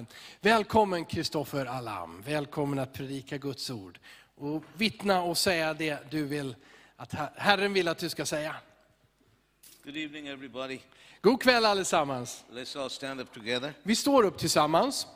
Amen. Välkommen Kristoffer Alam, välkommen att predika Guds ord. Och vittna och säga det du vill att Her- Herren vill att du ska säga. Good evening, everybody. God kväll allesammans. Let's all stand up together. Vi står upp tillsammans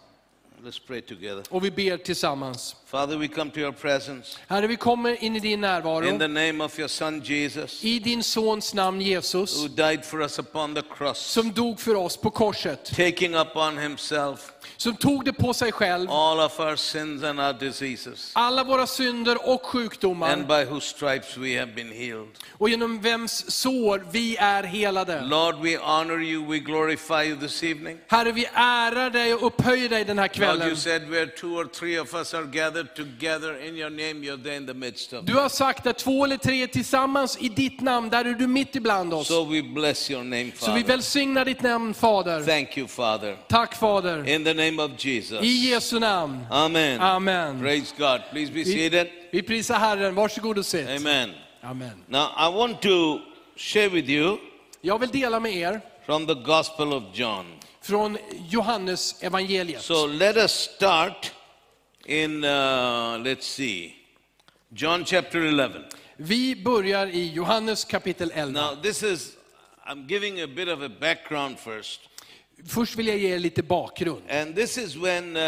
Let's pray together. och vi ber tillsammans. Father, we come to your presence Herre, vi kommer in i din in närvaro. the name of your Son Jesus, I din sons namn Jesus, who died for us upon the cross, som dog för oss på korset. taking upon himself Som tog det på sig själv, all of our sins and our diseases, alla våra synder och and sjukdomar. by whose stripes we have been healed. Och genom vems sår vi är helade. Lord, we honor you, we glorify you this evening. Herre, vi ärar dig och upphöjer dig den här Lord, you kvällen. said where two or three of us are gathered together in your name, you're there in the midst of Du har sagt att två eller tre är tillsammans i ditt namn, där är du mitt ibland oss. So we bless your name, Så vi Father. välsignar ditt namn Fader. Thank you, Father. Tack Fader. In the name of Jesus. I Jesu namn. Amen. Amen. Praise God. Please be Vi, seated. vi prisar Herren, varsågod och sitt. Amen. Amen. Now, I want to share with you Jag vill dela med er from the Gospel of John. från Johannes evangeliet. So let us start in, uh, let's see, John chapter 11. Vi börjar i Johannes kapitel 11. Now, this is, I'm giving a bit of a background first. Först vill jag ge er lite bakgrund. And this is when, uh,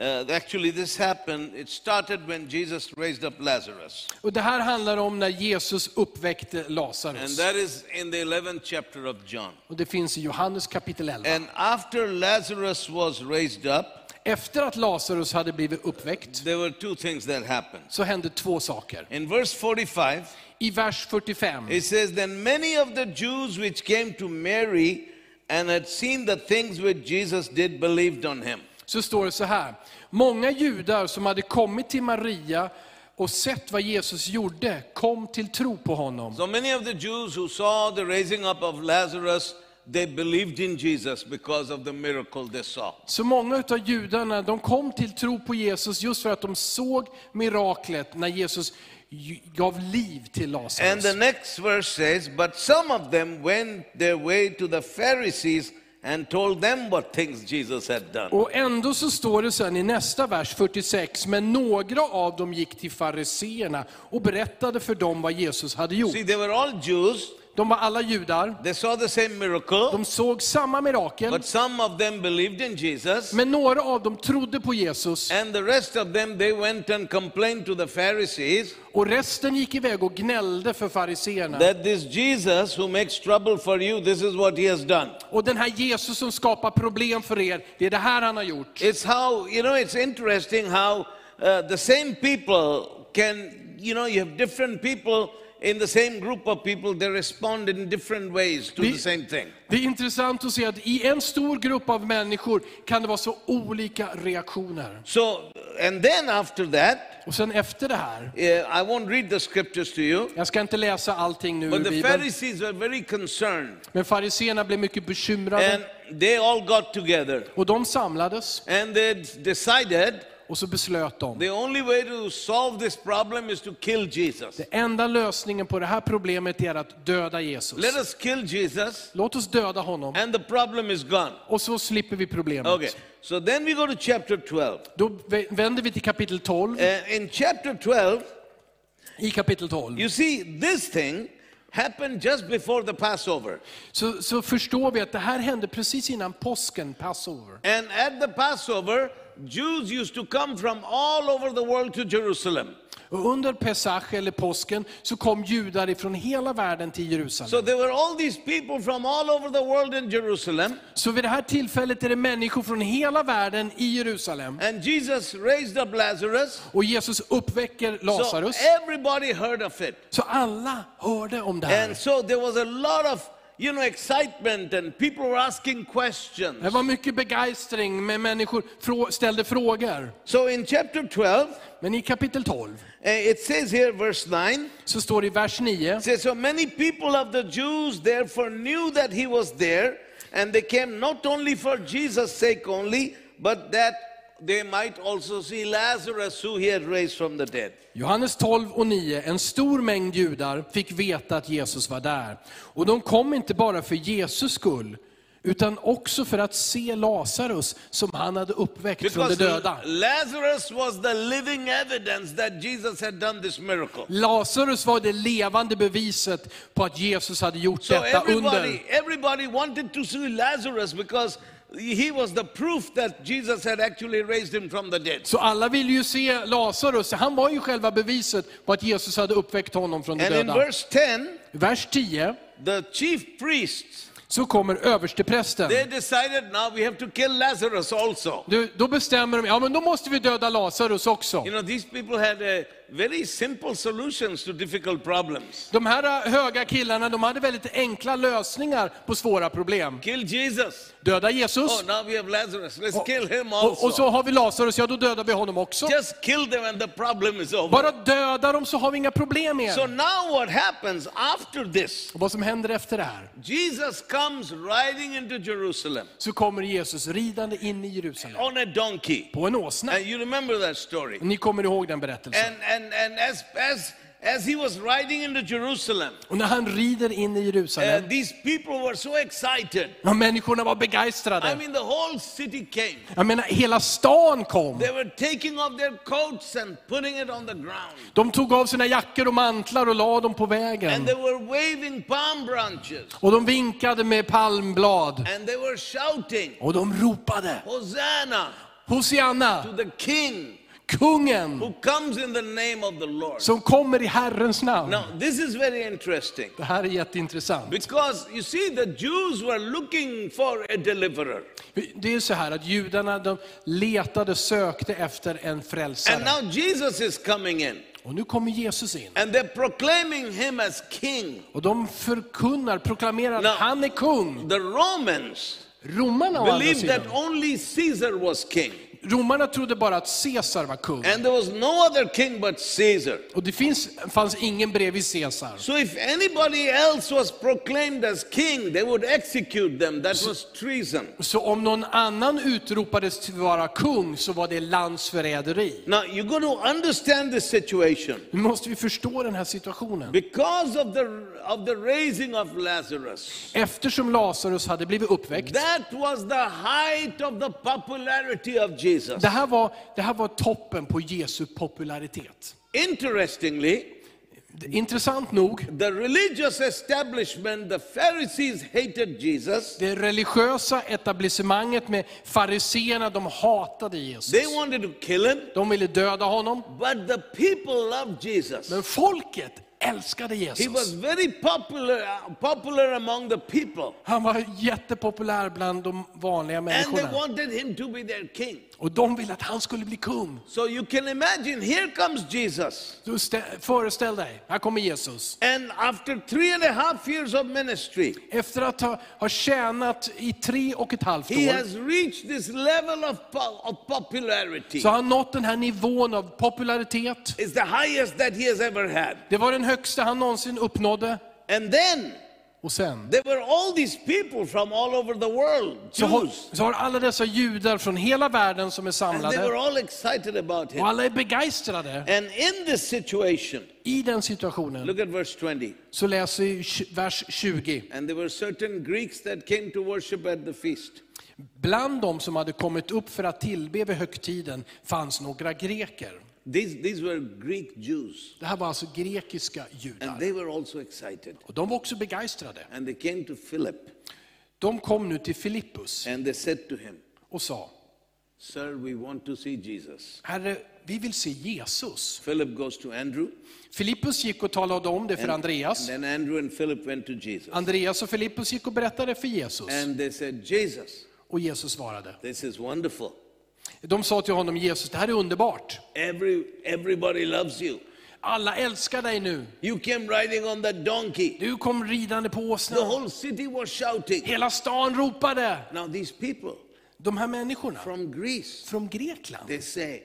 uh, actually, this happened, it started when Jesus raised up Lazarus. Och det här handlar om när Jesus uppväckte And Lazarus. that is in the 11th chapter of John. Och det finns i Johannes kapitel 11. And after Lazarus was raised up, Efter att Lazarus hade blivit uppväckt there were two things that happened. så hände två saker. In verse 45, I vers 45 it says, Then many of the Jews which came to Mary and had seen the things which Jesus did believed on him. så står det så här. Många judar som hade kommit till Maria och sett vad Jesus gjorde kom till tro på honom. So many of the Jews who saw the raising up of Lazarus, they believed in Jesus because of the miracle they saw. Så många av judarna de kom till tro på Jesus just för att de såg miraklet när Jesus gav liv till And Lazarus. the next verse says, But some of them went their way to the Pharisees and told them what things Jesus had done. Och ändå så står det sen i nästa vers 46, men några av dem gick till fariseerna och berättade för dem vad Jesus hade gjort. See, they were all Jews. De var alla judar, They saw the same miracle, de såg samma mirakel, but some of them believed in Jesus. men några av dem trodde på Jesus And the rest of them, they went and complained to the Pharisees och resten gick iväg och gnällde för fariseerna. that this Jesus who makes trouble for you, this is what he has done. Och den här Jesus som skapar problem för er, det är det här han har gjort. It's how, you know, it's interesting how uh, the same people can, you know, you have different people in the same group of people, they respond in different ways to Vi- the same thing. Det är intressant att se att i en stor grupp av människor kan det vara så olika reaktioner. So, and then after that, Och sen efter det här, I won't read the scriptures to you, jag ska inte läsa allting nu but the Bibeln, Pharisees were very concerned. men fariseerna blev mycket bekymrade And they all got together och de samlades and they decided och så beslöt de. the only way to solve this problem is to kill Jesus. Det enda lösningen på det här problemet är att döda Jesus. Let us kill Jesus Låt oss döda honom and the problem is gone. och så slipper vi problemet. Okay, so then we go to chapter 12. Då vä- vänder vi till kapitel 12. Uh, in chapter 12, I kapitel 12 you see this thing happened just before the Passover. så, så förstår vi att det här hände precis innan påsken, Passover. And at the Passover, Jews used to come from all over the world to Jerusalem. Och under Pesach, eller påsken, så kom judar ifrån hela världen till Jerusalem. So there were all these people from all over the world in Jerusalem. Så vid det här tillfället är det människor från hela världen i Jerusalem. And Jesus raised up Lazarus. Och Jesus uppväcker So Lazarus. everybody heard of it. Så alla hörde om det här. And so there was a lot of, you know, excitement and people were asking Det questions. var mycket begeistring, med människor frå- ställde frågor. So in chapter 12, Men i kapitel 12 uh, it says here, verse 9, så står det i vers 9, it says, So many people of the Jews therefore knew that he was there, and they came not only for Jesus' sake only, but that they might also see Lazarus, who he had raised from the dead. Johannes 12 och 9, en stor mängd judar fick veta att Jesus var där. Och de kom inte bara för Jesus skull, utan också för att se Lazarus som han hade uppväckt från de Because döda. Lazarus was the living evidence that Jesus had done this miracle. Lazarus var det levande beviset på att Jesus hade gjort So detta everybody, under. everybody wanted to see Lazarus because he was the proof that Jesus had actually raised him from the dead. Så alla ville ju se Lazarus, han var ju själva beviset på att Jesus hade uppväckt honom från de And in döda. verse 10, Vers 10 the chief priests så kommer översteprästen. they decided now we have to kill Lazarus also. Du, då bestämmer de, ja men då måste vi döda Lazarus också. You know, these people had uh, very simple solutions to difficult problems. De här äh, höga killarna, de hade väldigt enkla lösningar på svåra problem. Kill Jesus. Döda Jesus, Oh, now we have Lazarus. Let's kill him och, och så also. har vi Lazarus, ja då dödar vi honom också. Just kill them and the problem is over. Bara döda dem så har vi inga problem So mer. now what happens after this? Och vad som händer efter det här, Jesus comes riding into Jerusalem så kommer Jesus ridande in i Jerusalem on a donkey. på en åsna. And you remember that story. Ni kommer ihåg den berättelsen. And, and, and as, as, as he was riding into Jerusalem, Och när han rider in i uh, Jerusalem, these people were so excited. ja, människorna var I begeistrade. mean, the whole city came. Jag menar, hela stan kom. They were taking off their coats and putting it on the ground. De tog av sina jackor och mantlar och la dem på vägen. And they were waving palm branches. Och de vinkade med palmblad. And they were shouting, Och de ropade, Hosanna Hosianna, to the King kungen who comes in the name of the Lord. som kommer i Herrens namn. Now, this is very interesting. Det här är jätteintressant. Because you see, the Jews were looking for a deliverer. Det är så här att judarna de letade, sökte efter en And frälsare. now Jesus is coming in. Och nu kommer Jesus in. And they're proclaiming him as king. Och de förkunnar, proklamerar Now- att han är kung. The Romans Romarna believed that only Caesar was king. Romarna trodde bara att Caesar var kung. And there was no other king but Caesar. Och det finns, fanns ingen bredvid Caesar. So if anybody else was proclaimed as king, they would execute them. That was treason. Så om någon annan utropades till att vara kung så var det landsförräderi. Now you got to understand this situation. Nu måste vi förstå den här situationen. Because of the of the raising of Lazarus. Eftersom Lazarus hade blivit uppväckt. That was the height of the popularity of Jesus. Det här var, det här var toppen på Jesu popularitet. Interestingly, Intressant nog, the religious establishment, the Pharisees hated Jesus. det religiösa etablissemanget med fariseerna, de hatade Jesus. They wanted to kill him, De ville döda honom. but the people loved Jesus. Men folket älskade He was Jesus. very popular, popular among the people. Han var jättepopulär bland de vanliga And they människorna. wanted him to be their king. Och de ville att han skulle bli kung. So you can imagine, here comes Jesus. Så stä- föreställ dig, här kommer Jesus. And after three and a half years of ministry, Efter att ha, ha tjänat i tre och ett halvt he år, has reached this level of, of popularity. så har han nått den här nivån av popularitet. It's the highest that he has ever had. Det var den högsta han någonsin uppnådde. And then Och sen there were all these people from all over the world, så har, så har alla dessa judar från hela världen som är and they were samlade. all excited about him. Och alla är begeistrade. And in this situation, I den situationen look at verse 20. så läser vi vers 20. And there were certain Greeks that came to worship at the feast. Bland dem som hade kommit upp för att tillbe vid högtiden fanns några greker. These, these were Greek Jews. Det här var alltså grekiska And judar. they were also excited. Och de var också begeistrade. And they came to Philip De kom nu till Filippus and they said to him, och sa, Sir, we want to see Jesus. Herre, vi vill se Jesus. Philip goes to Andrew. Filippus gick och talade om det för And, Andreas. and then Andrew and Philip went to Jesus. Andreas och Filippus gick och berättade för Jesus. And they said, Jesus, Och Jesus svarade. this is wonderful. De sa till honom, Jesus, det här är underbart. Every, everybody loves you. Alla älskar dig nu. You came riding on that donkey. Du kom ridande på The åsnan. whole city was shouting. Hela stan ropade. Now these people De här människorna from Greece, från Grekland, they say,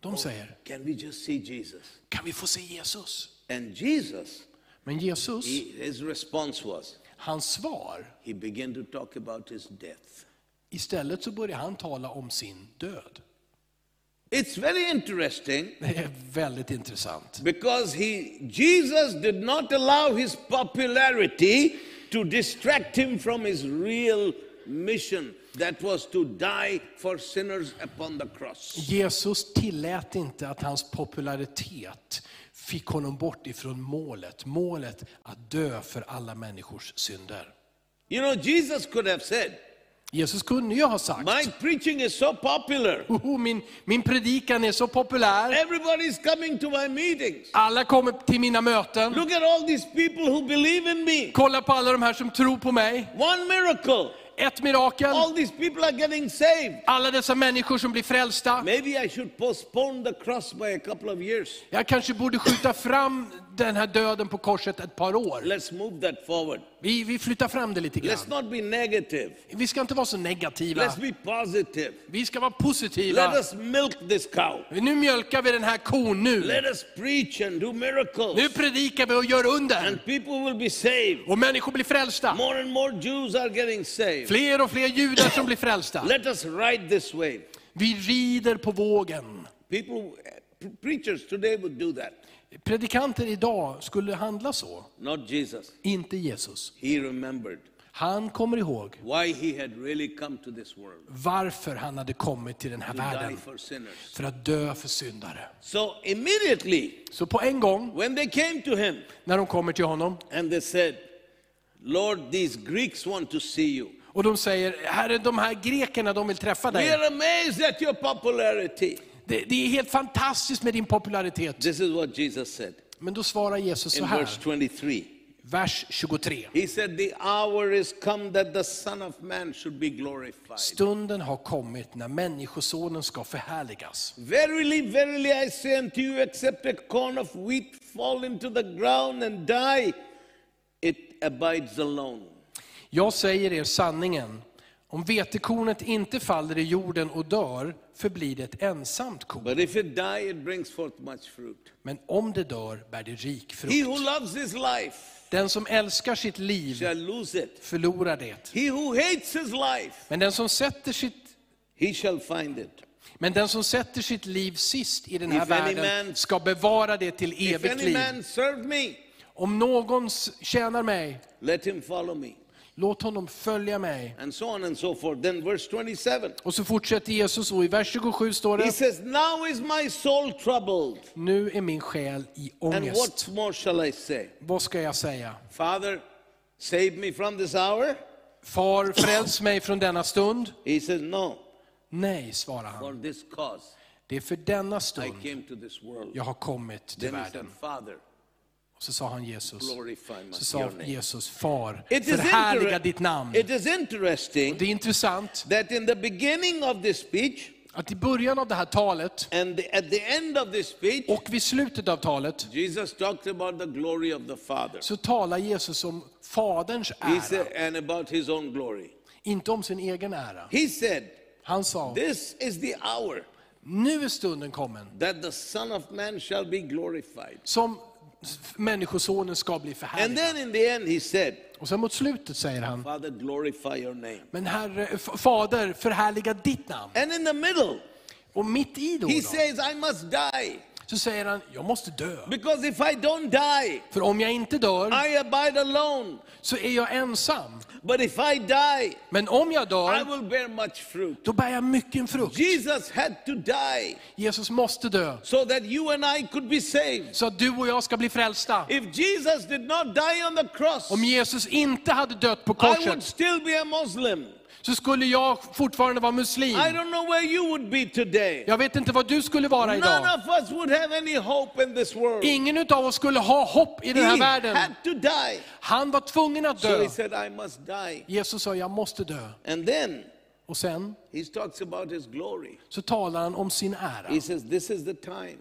de säger, can we just see Jesus? kan vi få se Jesus? And Jesus, Men Jesus, he, his response was, hans svar, he began to talk about his death. Istället så börjar han tala om sin död. It's very interesting Det är väldigt intressant. because he, Jesus did not allow his popularity to distract him from his real mission that was to die for sinners upon the cross. Jesus tillät inte att hans popularitet fick honom bort ifrån målet. Målet att dö för alla människors synder. You know, Jesus could have said, Jesus kunde ju ha sagt, My preaching is so popular. "Hoho, min, min predikan är så populär, Everybody's coming to my meetings. alla kommer till mina möten. Look at all these people who believe in me. Kolla på alla de här som tror på mig. One miracle. Ett mirakel, All these people are getting saved. alla dessa människor som blir frälsta. Maybe I should postpone the cross by a couple of years. Jag kanske borde skjuta fram den här döden på korset ett par år. Let's move that forward. Vi, vi flyttar fram det lite Let's grann. not be negative. Vi ska inte vara så negativa. Let's be positive. Vi ska vara Let positiva. us milk this cow. Nu mjölkar vi den här kon nu. Let us preach and do miracles. Nu predikar vi och gör under. And people will be saved. Och människor blir frälsta. More and more Jews are getting saved. Fler och fler judar som blir frälsta. Let us ride this wave. Vi rider på vågen. People, preachers today would do that. Predikanter idag skulle handla så. Not Jesus. Inte Jesus. He remembered Han kommer ihåg why he had really come to this world varför han hade kommit till den här världen. För att dö för syndare. So immediately, Så på en gång, when they came to him när de kommer till honom, and they said, Lord, these Greeks want to see you. och de säger, Herre, de här grekerna, de vill träffa We dig. are amazed at your popularity. Det, det är helt fantastiskt med din popularitet. This is what Jesus said Men då svarar Jesus så in här, verse 23. vers 23. He said, The hour is come that the Son of Man should be glorified. Stunden har kommit när Människosonen ska förhärligas. Verily, verily, I say unto you, except a corn of wheat fall into the ground and die, it abides alone. Jag säger er sanningen, om vetekornet inte faller i jorden och dör, förblir det ett ensamt korn. But if it die, it brings forth much fruit. Men om det dör bär det rik He frukt. who loves his life Den som älskar sitt liv shall lose it. förlorar det. He who hates his life, Men den som sätter sitt, he shall find it. men den som sätter sitt liv sist i den här If världen man- ska bevara det till evigt liv. me, Om någon tjänar mig, let him follow me. Låt honom följa mig. And so on and so forth. Then verse 27. Och så fortsätter Jesus och i vers 27 står He det, says, Now is my soul troubled. nu är min själ i And ångest. what more shall I say? Vad ska jag säga? Father, save me from this hour? Far, fräls mig från denna stund. He says, No, Nej, svarar for han. this cause Det är för denna stund jag har kommit till he världen. Så sa han Jesus, så sa. Jesus, Far, förhärliga ditt namn. it is interesting Det är intressant that in the beginning of this speech att i början av det här talet and the, at the end of this speech, och vid slutet av talet Jesus talked about the glory of the Father. så talar Jesus om Faderns He ära, said, and about his own glory. inte om sin egen ära. He said, Han sa, This is the hour nu är stunden kommen that the Son of Man shall be glorified. som Människosonen ska bli And förhärligad. then in the end, he said, Och sen mot slutet säger han, Father, glorify your name. men Herre, F- Fader, förhärliga ditt namn. And in the middle, Och mitt i då, he då says, I must die. Så säger han, jag måste dö. Because if I don't die, För om jag inte dör I abide alone. så är jag ensam. But if I die, Men om jag I dör, will bear much fruit. då bär jag mycket frukt. Jesus had to die Jesus måste dö, so that you and I could be saved. så att du och jag ska bli frälsta. If Jesus did not die on the cross, Om Jesus inte hade dött på I would korset still be a Muslim. Så skulle jag fortfarande vara muslim. I don't know where you would be today. Jag vet inte vad du skulle vara None idag. of us would have any hope in this world. Ingen av oss skulle ha hopp i den här He världen. had to die. Han var tvungen att So dö. he said, I must die. Jesus sa, jag måste dö. And then Och sen he talks about his glory. så talar han om sin ära. He says, This is the time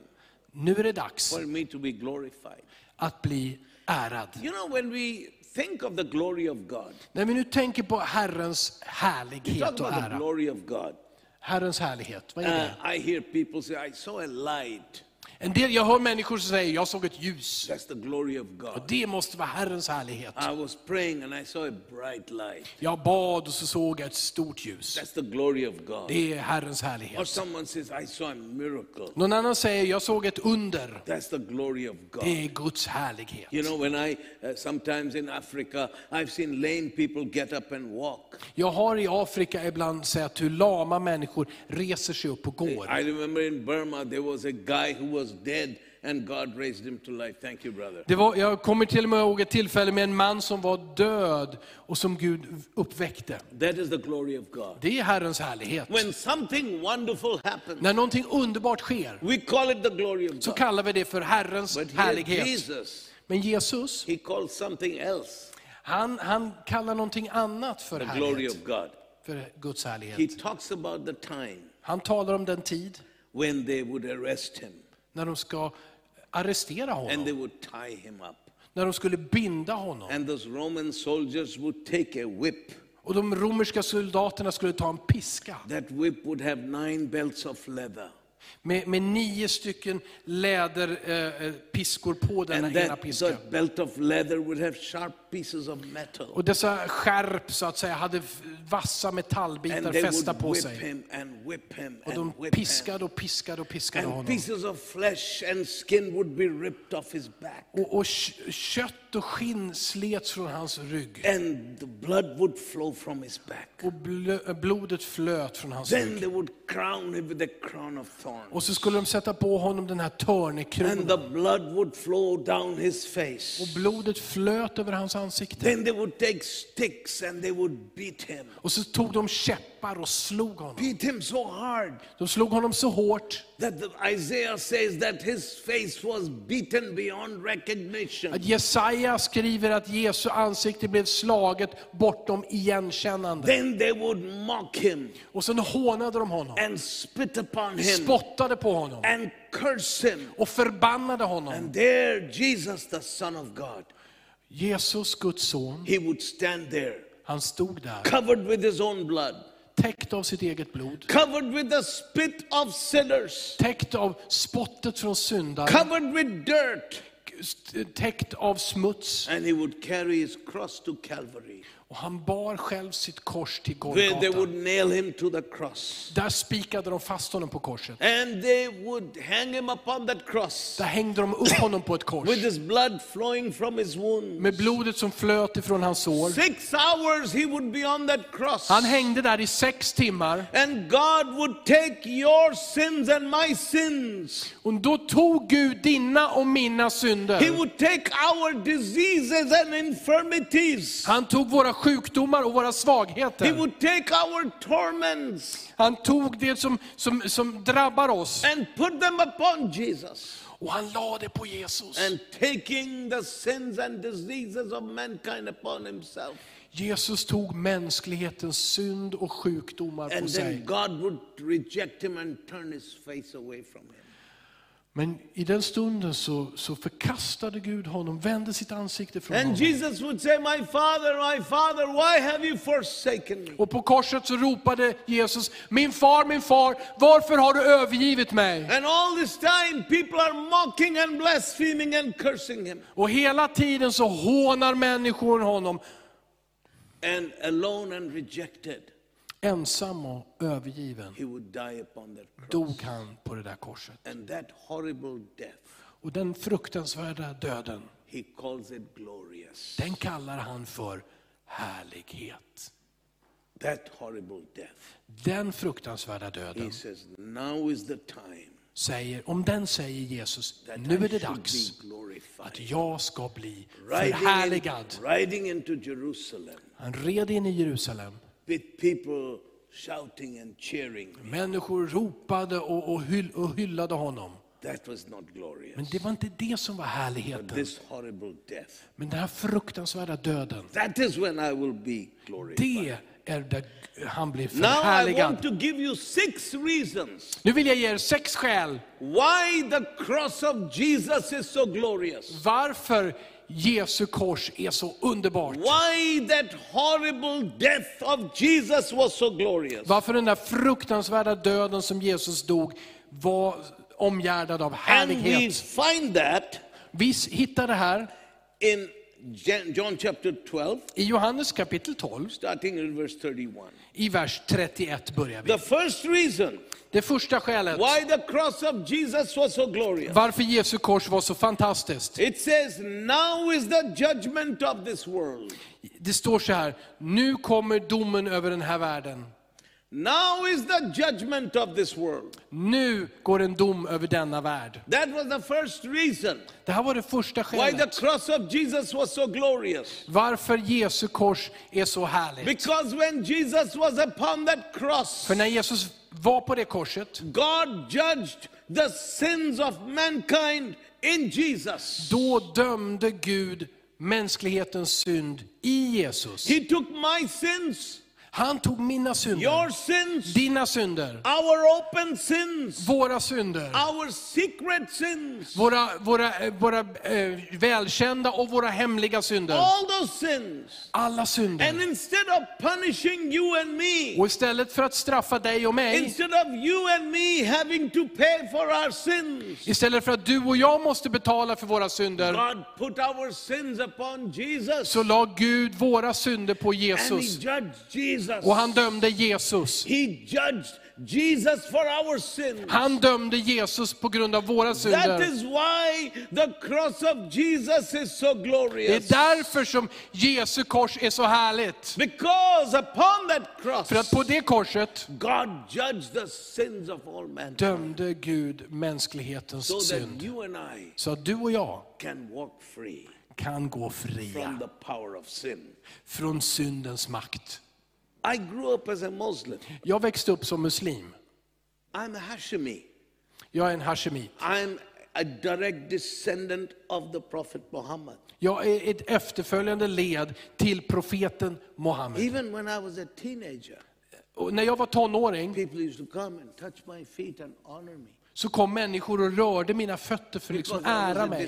Nu är det dags for me to be glorified. att bli ärad. You know, when we think of the glory of God, När vi nu tänker på Herrens härlighet och ära. Herrens härlighet, vad är Uh, det? I hear people say, I saw a light. En del, jag hör människor som säger, jag såg ett ljus. That's the glory of God. Det måste vara Herrens härlighet. I was praying and I saw a bright light. Jag bad och så såg jag ett stort ljus. That's the glory of God. Det är Herrens Or härlighet. someone says, I saw a miracle. Någon annan säger, jag såg ett under. That's the glory of God. Det är Guds härlighet. You know, when I, uh, sometimes in Africa, I've seen lame people get up and walk. Jag har i Afrika ibland sett hur lama människor reser sig upp och går. I remember in Burma, there was a guy who was dead and God raised him to life. Thank you, brother. Det var, jag kommer till och med ihåg ett tillfälle med en man som var död och som Gud uppväckte. That is the glory of God. Det är Herrens härlighet. When something wonderful happens, När någonting underbart sker we call it the glory of så God. kallar vi det för Herrens But härlighet. Jesus, Men Jesus, he called something else han, han kallar någonting annat för the glory härlighet. of God. För Guds He härlighet. talks about the time Han talar om den tid when they would arrest him när de ska arrestera and they honom. would tie him up. När de skulle binda honom. And those Roman soldiers would take a whip. Och de romerska soldaterna skulle ta en piska That whip would have nine belts of leather. med, med nio stycken läderpiskor på denna And ena that, piska. that belt of leather would have sharp pieces of metal. Och dessa skärp så att säga hade vassa And metallbitar fästa på sig. and Och and de piskade och piskade och piskade And honom. pieces of flesh and skin would be ripped off his back. Och, och kö- kött och skinn slets från hans rygg. And the blood would flow from his back. Och blodet flöt från hans Then rygg. they would crown him with a crown of thorns. Och så skulle de sätta på honom den här And törnekronan. the blood would flow down his face. Och blodet flöt över hans ansikte. Then they would take sticks and they would beat him. Och så tog de käppar och slog honom. Beat him so hard De slog honom så hårt that Isaiah says that his face was beaten beyond recognition. att Jesaja skriver att Jesu ansikte blev slaget bortom igenkännande. Then they would mock him Och sen hånade de honom, and spit upon him spottade på honom and curse him. och förbannade honom. And there, Jesus, the Son of God, Jesus, Guds son, he would stand there, han stod där, covered with his own blood, täckt av sitt eget blod, covered with the spit of sinners, täckt av spottet från syndare, covered with dirt. täckt av smuts. And he would carry his cross to Calvary, Och han bar själv sitt kors till where they would Golgata. nail him to the cross. Där spikade de fast honom på korset. And they would hang him upon that cross Där hängde de upp honom på ett kors. with his blood flowing from his wound. Med blodet som flöt ifrån hans sår. Six hours he would be on that cross. Han hängde där i sex timmar. And God would take your sins and my sins. Och då tog Gud dina och mina He synder. would take our diseases and infirmities. Han tog våra sjukdomar och våra He svagheter. would take our torments Han tog det som, som, som drabbar oss. and put them upon Jesus. Och han la det på Jesus. And taking the sins and diseases of mankind upon himself. Jesus tog mänsklighetens synd och sjukdomar på And sig. then God would reject him and turn his face away from him. Men i den stunden så, så förkastade Gud honom, vände sitt ansikte från And honom. Jesus would say, My Father, my Father, why have you forsaken me? Och på korset så ropade Jesus, min far, min far, varför har du övergivit mig? And all this time, people are mocking and blaspheming and cursing him. Och hela tiden så hånar människor honom, And alone and rejected, ensam och övergiven. Dog han på det där korset. And that horrible death, Och den fruktansvärda döden, he calls it glorious. den kallar han för härlighet. Den fruktansvärda döden säger, om den säger Jesus, nu är det dags att jag ska bli förhärligad. Han red in i Jerusalem. With people shouting and cheering. Människor ropade och, och, hyll, och hyllade honom. That was not glorious. Men det var inte det som var But härligheten. this horrible death. Men den här fruktansvärda döden, That is when I will be glorified. det är där han blir Now I want förhärligad. to give you six reasons Nu vill jag ge er sex skäl why the cross of Jesus is so glorious. varför Jesu kors är så underbart. Why that horrible death of Jesus was so glorious. Varför den där fruktansvärda döden som Jesus dog var omgärdad av And we härlighet. find that Vi hittar det här in John chapter 12, i Johannes kapitel 12, starting in verse 31. i vers 31 börjar vi. The first reason Det första skälet why the cross of Jesus was so glorious. varför Jesu kors var så fantastiskt. It says, Now is the judgment of this world. Det står så här, nu kommer domen över den här världen. Now is the judgment of this world. Nu går en dom över denna värld. That was the first reason Det här var det första why the skälet. cross of Jesus was so glorious. Varför Jesu kors är så härligt. Because when Jesus was upon that cross, För när Jesus var på det korset, God judged the sins of mankind in Jesus. då dömde Gud mänsklighetens synd i Jesus. He took my sins, Han tog mina synder, your sins, dina synder, our open sins, våra synder, our secret sins, våra, våra, eh, våra eh, välkända och våra hemliga synder. all those sins. Alla And synder. instead of punishing you and me, Och istället för att straffa dig och mig, instead of you and me having to pay for our sins, istället för att du och jag måste betala för våra synder, God put our sins upon Jesus. så la Gud våra synder på And he Jesus. judged Jesus. Och han dömde Jesus. Han dömde Jesus på grund av våra synder. so Det är därför som Jesu kors är så härligt. Cross, För att på det korset dömde Gud mänsklighetens So synd. Så att du och jag kan gå fria från syndens makt. I grew up as a Muslim. Jag växte upp som muslim. I'm a Hashemi. Jag är en hashemit. I'm a direct descendant of the Prophet Muhammad. Jag är ett efterföljande led till profeten Muhammed. Even when I was a teenager, Och när jag var tonåring people used to come and touch my feet and honor me. så kom människor och rörde mina fötter för att liksom ära mig.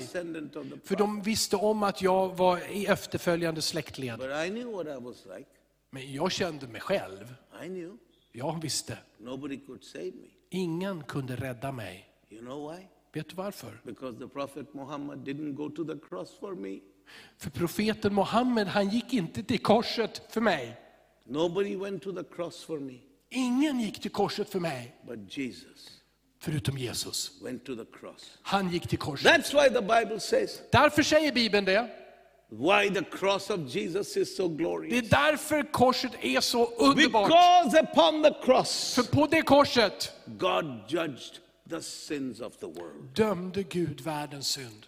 För de visste om att jag var i efterföljande släktled. But I knew what I was like. Men jag kände mig själv. I knew. Jag visste. Nobody could save me. Ingen kunde rädda mig. You know why? Vet du varför? Because the Prophet Muhammad didn't go to the cross for me. För profeten Muhammed, han gick inte till korset för mig. Nobody went to the cross for me. Ingen gick till korset för mig, But Jesus förutom Jesus. Han gick till korset. That's why the Bible says Därför säger Bibeln det. Why the cross of Jesus is so Det är glorious. därför korset är så underbart. Because upon the cross, För på det korset God judged the sins of the world. dömde Gud världens synd.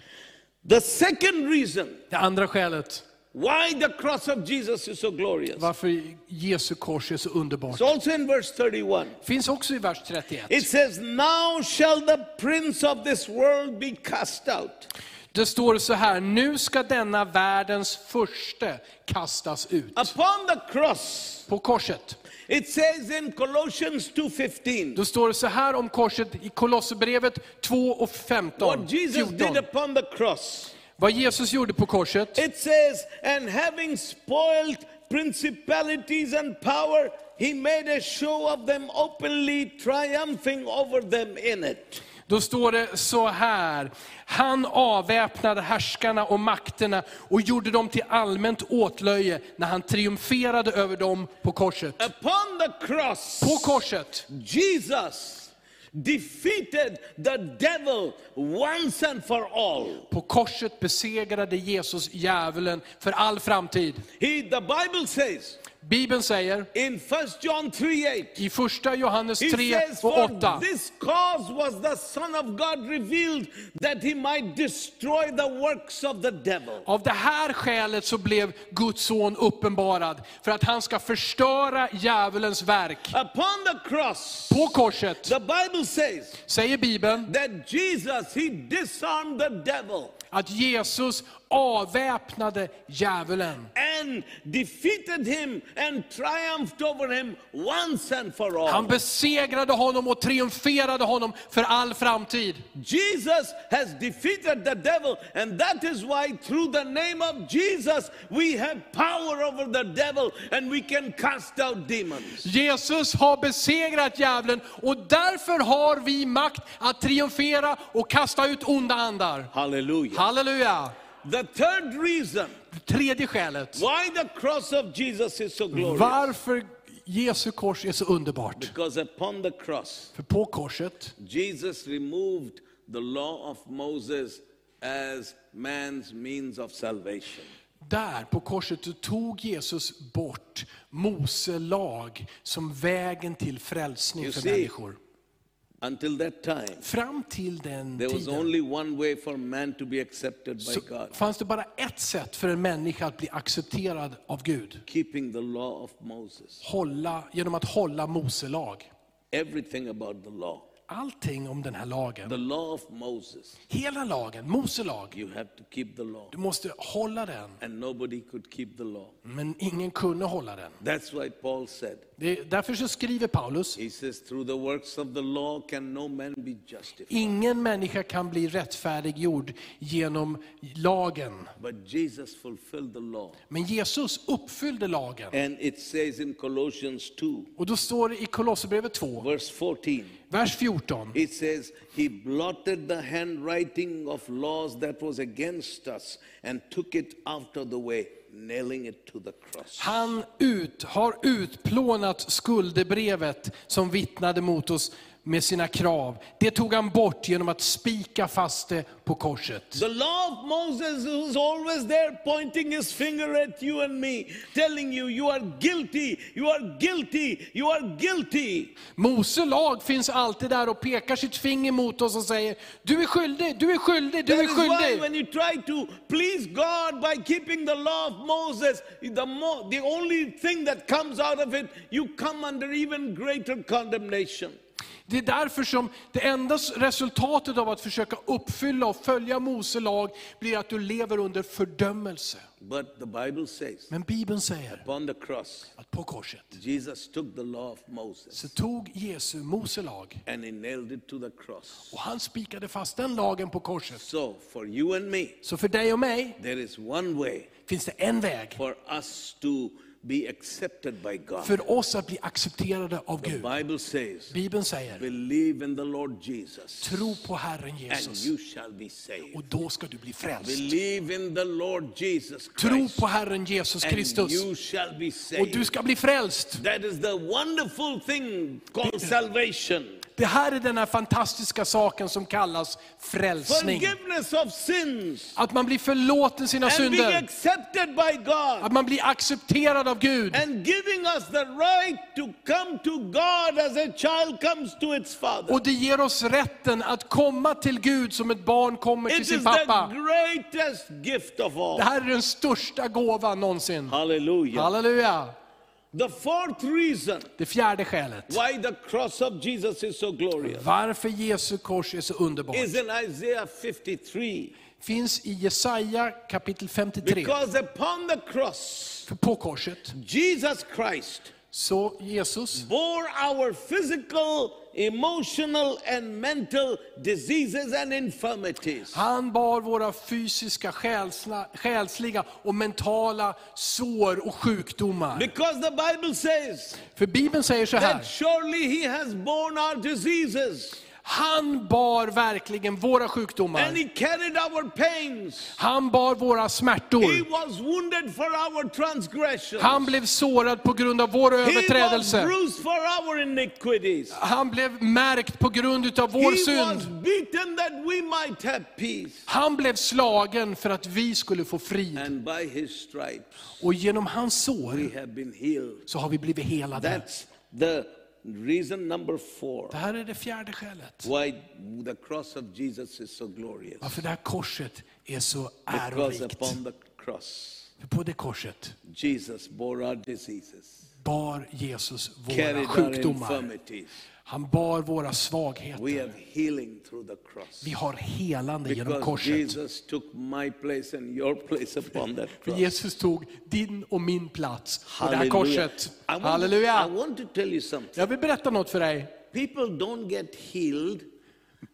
The second reason Det andra skälet why the cross of Jesus is so glorious varför Jesu kors är så underbart is also in verse 31. finns också i vers 31. It says, Now shall the prince of this world be cast out. Det står så här, nu ska denna världens förste kastas ut. Upon the cross, På korset. it says in Colossians 2.15, Då står det så här om korset i Kolosserbrevet 2 och 15, what Jesus did 14. upon the cross. Vad Jesus gjorde på korset. It says, and having spoiled principalities and power, he made a show of them openly, triumphing over them in it. Då står det så här, han avväpnade härskarna och makterna och gjorde dem till allmänt åtlöje när han triumferade över dem på korset. Upon the cross, På korset Jesus defeated the devil once and for all. På korset besegrade Jesus djävulen för all framtid. He, the Bible says Bibeln säger in 1 John 3 8, i första Johannes he 3 says, och For 8. this cause was the Son of God revealed that he might destroy the works of the devil. Av det här skälet så blev Guds son uppenbarad för att han ska förstöra djävulens verk. Upon the cross, På korset the Bible says säger Bibeln that Jesus, he disarmed the devil. att Jesus avväpnade djävulen. and defeated him and triumphed over him once and for all. Han besegrade honom och triumferade honom för all framtid. Jesus has defeated the devil, and that is why, through the name of Jesus, we have power over the devil and we can cast out demons. Jesus har besegrat djävulen och därför har vi makt att triumfera och kasta ut onda andar. Hallelujah. Halleluja! The third reason Tredje skälet. why the cross of Jesus is so glorious. Varför Jesu kors är så underbart. Because upon the cross, För på korset Jesus removed the law of Moses as man's means of salvation. Där på korset tog Jesus bort Mose lag som vägen till frälsning You för see, människor. Until that time, Fram till den there was tiden only one way for man to be accepted by så God fanns det bara ett sätt för en människa att bli accepterad av Gud. keeping the law of Moses. Hålla, genom att hålla Mose lag. Everything about the law. Allting om den här The lagen. law of Moses. Hela lagen, Mose lag. You have to keep the law. Du måste hålla den. And nobody could keep the law. Men ingen kunde hålla den. That's why Paul said, Det är, därför så skriver Paulus, he says, through the works of the law can no man be justified. ingen människa kan bli rättfärdiggjord genom lagen. But Jesus fulfilled the law. Men Jesus uppfyllde lagen. And it says in Colossians 2, Och då står det i Kolosserbrevet 2, verse 14, vers 14. it says, He blotted the handwriting of laws that was against us and took it out of the way, nailing it to the cross. Han ut, har utplånat skuldebrevet som vittnade mot oss med sina krav. Det tog han bort genom att spika fast det på korset. The law of Moses was always there pointing his finger at you and me, telling you, you are guilty, you are guilty, you are guilty. Mose lag finns alltid där och pekar sitt finger mot oss och säger, du är skyldig, du är skyldig, du That är is why skyldig. when you try to please God by keeping the law of Moses, the, mo- the only thing that comes out of it, you come under even greater condemnation. Det är därför som det enda resultatet av att försöka uppfylla och följa Mose lag blir att du lever under fördömelse. But the Bible says, Men Bibeln säger upon the cross, att på korset Jesus took the law of Moses så tog Jesu Mose lag and he nailed it to the cross. och han spikade fast den lagen på korset. So for you and me, Så för dig och mig there is one way finns det en väg for us to be accepted by God. för oss att bli accepterade av The Gud. Bible says, Bibeln säger, believe in the Lord Jesus tro på Herren and Jesus you shall be saved. och då ska du bli frälst. Believe in the Lord Jesus Tro Christ på Herren Jesus and Kristus you shall be och du saved. ska bli frälst. That is the wonderful thing called salvation. Det här är den här fantastiska saken som kallas frälsning. Att man blir förlåten sina synder. Att man blir accepterad av Gud. Och det ger oss rätten att komma till Gud som ett barn kommer till sin pappa. Det här är den största gåvan någonsin. Hallelujah. Halleluja. The fourth reason Det fjärde skälet. why the cross of Jesus is so glorious Varför Jesu kors är så underbart. is in Isaiah 53. Finns i Jesaja kapitel 53. Because upon the cross, För på korset Jesus Christ så Jesus bore our physical, emotional, and mental diseases and infirmities. Han bar våra fysiska, själsla, själsliga och mentala sår och sjukdomar. Because the Bible says För Bibeln säger så här, that surely He has borne our diseases han bar verkligen våra and sjukdomar. He carried our pains. Han bar våra He smärtor. was wounded for our transgressions. Han blev sårad på grund av vår He was överträdelse. bruised for our iniquities. Han blev märkt på grund av He vår was synd. beaten that we might have peace. Han blev slagen för att vi skulle få frid. And by his stripes Och genom hans sår we have been healed. så har vi blivit helade. That's the reason number four Det här är det fjärde skälet. why the cross of Jesus is so glorious. Varför det här korset är så Because ärorikt. upon the cross, För på det korset Jesus bore our diseases, bar Jesus våra sjukdomar. Han bar våra svagheter. Vi har helande genom Because korset. Jesus took my place and your place upon that För cross. Jesus tog din och min plats på det här korset. Want, I Halleluja! want to tell you something. Jag vill berätta något för dig. People don't get healed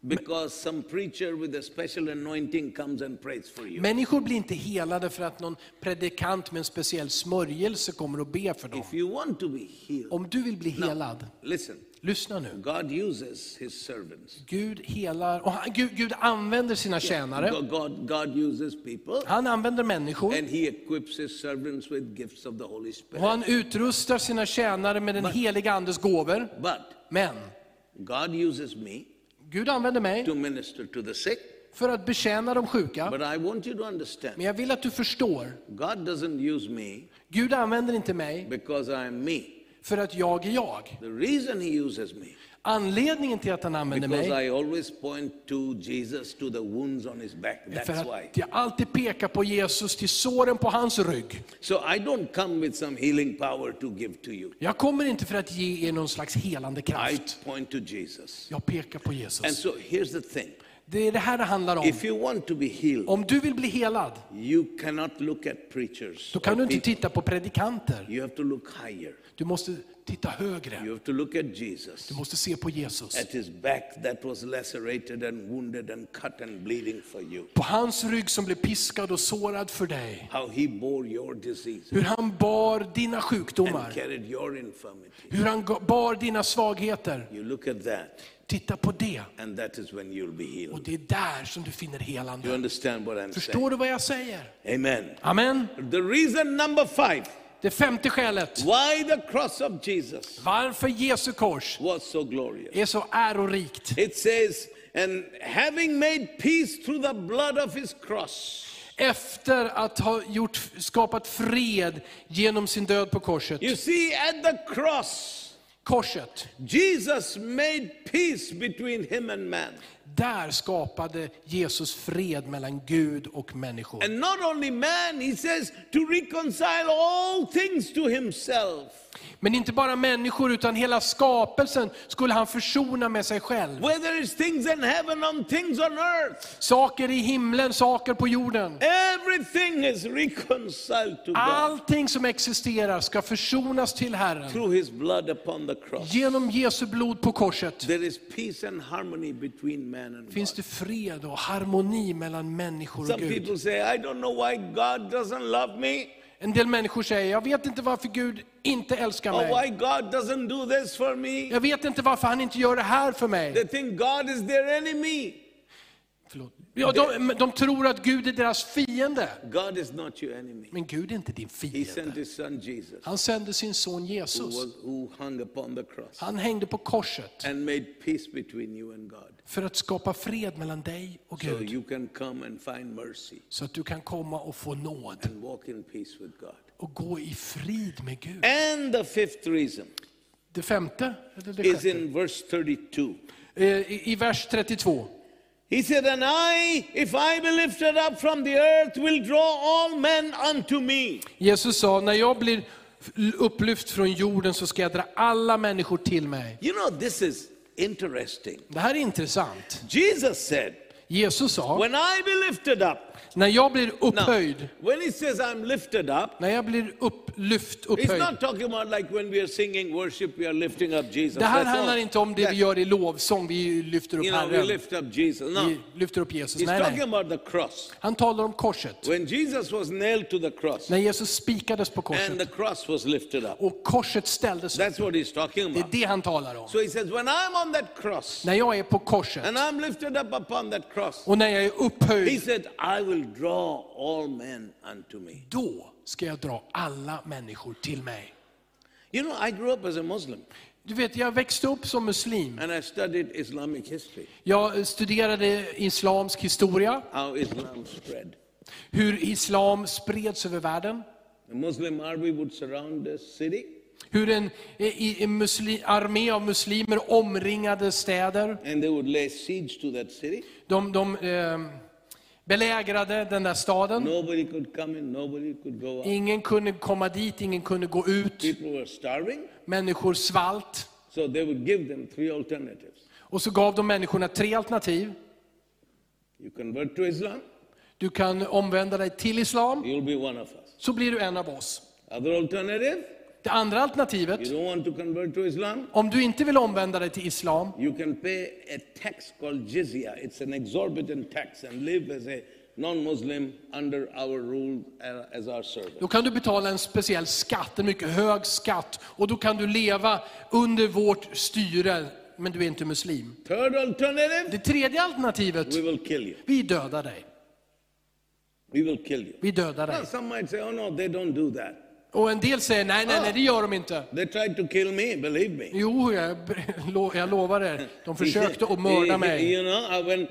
because some preacher with a special anointing comes and prays for you. Människor blir inte helade för att någon predikant med en speciell smörjelse kommer och ber för dem. If you want to be healed, Om du vill bli helad, listen, lyssna nu. God uses his servants. Gud helar, och han, Gud, Gud använder sina tjänare. God, God, God uses people Han använder människor. and he equips his servants with gifts of the Holy Och Spirit. han utrustar sina tjänare med den heliga Andes gåvor. But Men God uses me Gud använder mig to minister to the sick. för att betjäna de sjuka. But I want you to understand, Men jag vill att du förstår, God doesn't use me Gud använder inte mig I för att jag är jag. The reason he uses me, Anledningen till att han använder because mig I always point to Jesus, to the wounds on his back. är för att jag alltid pekar på Jesus till såren på hans rygg. So I don't come with some healing power to give to you. Jag kommer inte för att ge er någon slags helande I kraft. point to Jesus. Jag pekar på And Jesus. so here's the thing. Det är det här det handlar om. If you want to be healed, Om du vill bli helad, you cannot look at preachers. då kan du inte titta på predikanter. You. Du måste titta högre. You have to look at Jesus. Du måste se på Jesus. At his back that was lacerated and wounded and cut and bleeding for you. På hans rygg som blev piskad och sårad för dig. How he bore your disease Hur han bar dina and sjukdomar. carried your infirmity. Hur han bar dina svagheter. You look at that, Titta på det. and that is when you'll be Och healed. det är där som du finner You helande. understand what I'm saying? Förstår du vad jag säger? Amen. Amen. The reason number five Det femte skälet. why the cross of Jesus Varför Jesu kors was so glorious. är så ärorikt. It says, and having made peace through the blood of his cross. Efter att ha gjort, skapat fred genom sin död på korset. You see, at the cross, Korset, Jesus made peace between him and man där skapade Jesus fred mellan Gud och människor. And not only man, he says, to reconcile all things to himself. Men inte bara människor, utan hela skapelsen skulle han försona med sig själv. Whether it's things in heaven or things on earth, Saker i himlen, saker på jorden. everything is reconciled to God Allting som existerar ska försonas till Herren. through his blood upon the cross. Genom Jesu blod på korset There is peace and harmony between man and finns God. det fred och harmoni mellan människor och Some Gud. people say, I don't know why God doesn't love me, En del människor säger, jag vet inte varför Gud inte älskar or mig. why God doesn't do this for me. Jag vet inte varför han inte gör det här för mig. They think God is their enemy. Ja, de, de tror att Gud är deras fiende. God is not your enemy. Men Gud är inte din He sent fiende. his son Jesus, Han sände sin son who, Jesus. was, who hung upon the cross Han hängde på korset and made peace between you and God. för att skapa fred mellan dig och So Gud. you can come and find mercy Så att du kan komma och få nåd and walk in peace with God. och gå i frid med Gud. And the fifth reason Det femte, eller det is sjätte? in verse 32. Eh, I, I vers 32. He said, And I, if I be lifted up from the earth, will draw all men unto me. Jesus sa, när jag blir upplyft från jorden så ska jag dra alla människor till mig. You know, this is interesting. Det här är intressant. Jesus said, Jesus sa, When I be lifted up, när jag blir now, upphöjd, when he says I'm lifted up, när jag blir upplyft, he's upphöjd. not talking about like when we are singing worship, we are lifting up Jesus. Det här handlar inte om det vi gör i lovsång, vi lyfter upp You know, we Herren. lift up Jesus. No, Vi lyfter upp Jesus. he's Nej, talking nej. about the cross. Han talar om korset. When Jesus was nailed to the cross När Jesus spikades på and the korset cross was lifted up, och korset ställdes upp. that's what he's talking Det är det han talar om. So he says, When I'm on that cross När jag är på korset and I'm lifted up upon that cross, och när jag är he upphöjd, said, I will draw all men unto me. då ska jag dra alla människor till mig. You know, I grew up as a Muslim Du vet, jag växte upp som muslim. and I studied Islamic history, Jag studerade islamsk historia, how Islam spread. hur islam spreds över världen. The Muslim army would surround the city Hur en, en muslim, armé av muslimer omringade städer. and they would lay siege to that city. De, de eh, belägrade den där staden. In. Ingen kunde komma dit, ingen kunde gå ut. Människor svalt. So. Och så gav de människorna tre alternativ. Du kan omvända dig till islam, så blir du en av oss. Other alternative, Det andra alternativet, you don't want to convert to Islam, om du inte vill omvända dig till islam, you can pay a tax called jizya. It's an exorbitant tax and live as a non-Muslim under our rule uh, as our servant. då kan du betala en speciell skatt, en mycket hög skatt. Och då kan du leva under vårt styre, men du är inte muslim. Third alternative, Det tredje alternativet, we will kill you. vi dödar dig. We will kill you. Vi dödar dig. Now, some might say, oh no, they don't do that. Och en del säger, nej, nej, nej, det gör de inte. They tried to kill me, believe me. Jo, jag, jag lovar er, de försökte att mörda mig. You know, when, uh, uh,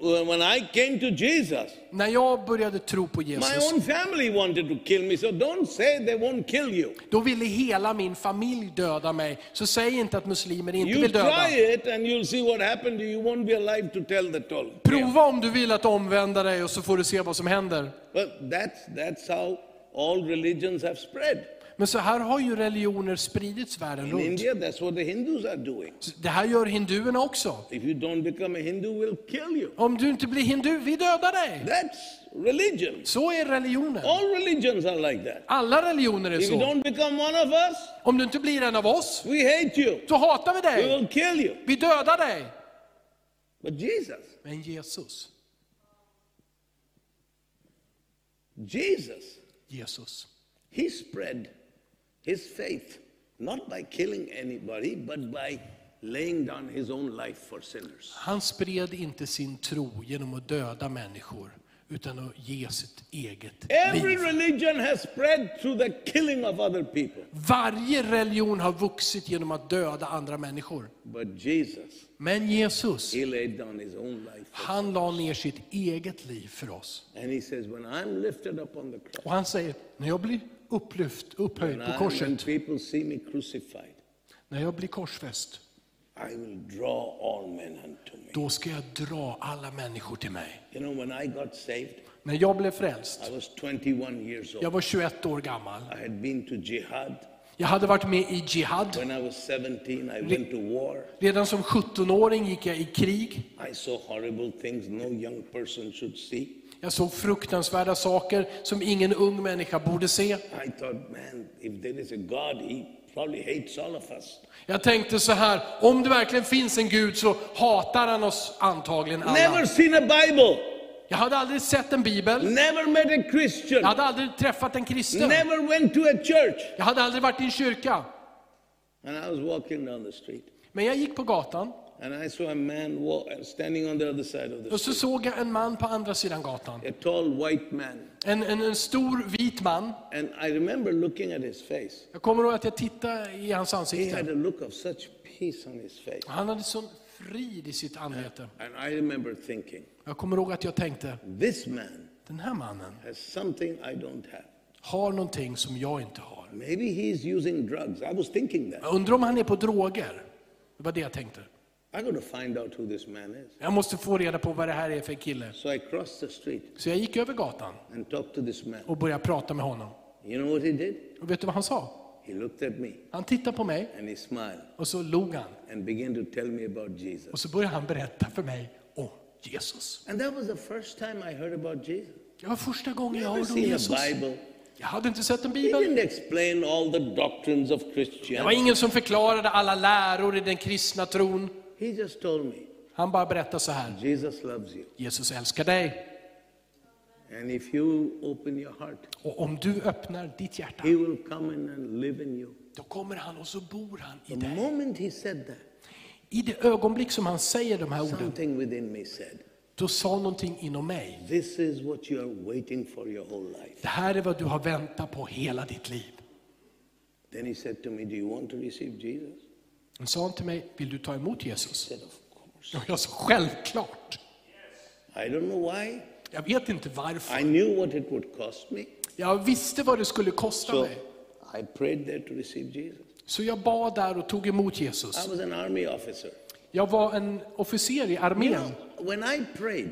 when I came to Jesus, När jag började tro på my Jesus, own family wanted to kill me. So don't say they won't kill you. då ville hela min familj döda mig. Så säg inte att muslimer inte You vill döda. try it and you'll see what happened to you. You won't be alive to tell the tale. Prova om du vill att omvända dig och så får du se vad som händer. But that's, that's how all religions have spread. Men så här har ju religioner spridits världen In runt. India, that's what the Hindus are doing. Det här gör hinduerna också. If you don't become a Hindu, we'll kill you. Om du inte blir hindu, vi dödar dig. That's religion. Så är religionen. All religions are like that. Alla religioner är If you så. don't become one of us, Om du inte blir en av oss, we hate you. så hatar vi We dig. will kill you. Vi dödar dig. But Jesus, Men Jesus, Jesus, Jesus, he spread his faith not by killing anybody, but by laying down his own life for sinners. han spred inte sin tro genom att döda människor, utan att ge sitt eget Every liv. religion has spread through the killing of other people. Varje religion har vuxit genom att döda andra människor. But Jesus, Men Jesus, he laid down his own life. for han la ner sitt eget liv för oss. And he says, when I'm lifted up on the cross, Och han säger, när jag blir upplyft, upphöjd på korset, när jag blir korsfäst, I will draw all men unto me. då ska jag dra alla människor till mig. You know, when I got saved, När jag blev frälst, I was 21 years old. jag var 21 år gammal. I had been to jihad. Jag hade varit med i Jihad. When I was 17, I went to war. Redan som 17-åring gick jag i krig. I saw horrible things no young person should see. Jag såg fruktansvärda saker som ingen ung människa borde se. I thought, man, if there is a God, he probably hates all of us. Jag tänkte så här, om det verkligen finns en Gud så hatar han oss antagligen Never alla. seen a Bible. Jag hade aldrig sett en bibel. Never met a Jag Christian. hade aldrig träffat en kristen. Never went to a church. Jag hade aldrig varit i en kyrka. And I was walking down the street. Men jag gick på gatan And I saw a man standing on the other side of the och så såg jag en man på andra sidan gatan. A tall white man. En, en, en stor vit man. And I remember looking at his face. Jag kommer ihåg att jag tittade i hans He had ansikte. a look of such peace on his face. Han hade sån frid i sitt anlete. And I remember thinking, Jag kommer ihåg att jag tänkte, this man den här mannen has something I don't have. har någonting som jag inte har. Maybe he's using drugs. I was thinking that. Jag undrar om han är på droger. Det var det jag tänkte. I got to find out who this man is. Jag måste få reda på vad det här är för kille. So I crossed the street Så jag gick över gatan and talked to this man. och började prata med honom. You know what he did? Och vet du vad han sa? He looked at me Han tittade på mig and he smiled och så log han. and began to tell me about Jesus. Och så började han berätta för mig om Jesus. And that was the first time I heard about Jesus. Det var första gången jag Never hörde om seen Jesus. a Bible. Jag hade inte sett en He bibel. didn't explain all the doctrines of Det var Christianity. ingen som förklarade alla läror i den kristna tron. He just told me, Han bara berättade så här. Jesus loves you. Jesus älskar dig. And if you open your heart, Och om du öppnar ditt hjärta, he will come in and live in you. då kommer han och så bor han i The dig. moment he said that, I det ögonblick som han säger de här orden, something within me said, då sa någonting inom mig. This is what you are waiting for your whole life. Det här är vad du har väntat på hela ditt liv. Then he said to me, Do you want to receive Jesus? Han sa till mig, vill du ta emot Jesus? I. Och jag sa, självklart. I don't know why. Jag vet inte I varför. knew what it would cost me. Jag visste vad det skulle kosta So mig. I prayed there to receive Jesus. Så jag bad där och tog emot Jesus. I was an army officer. Jag var en officer i You armén. know, when I prayed,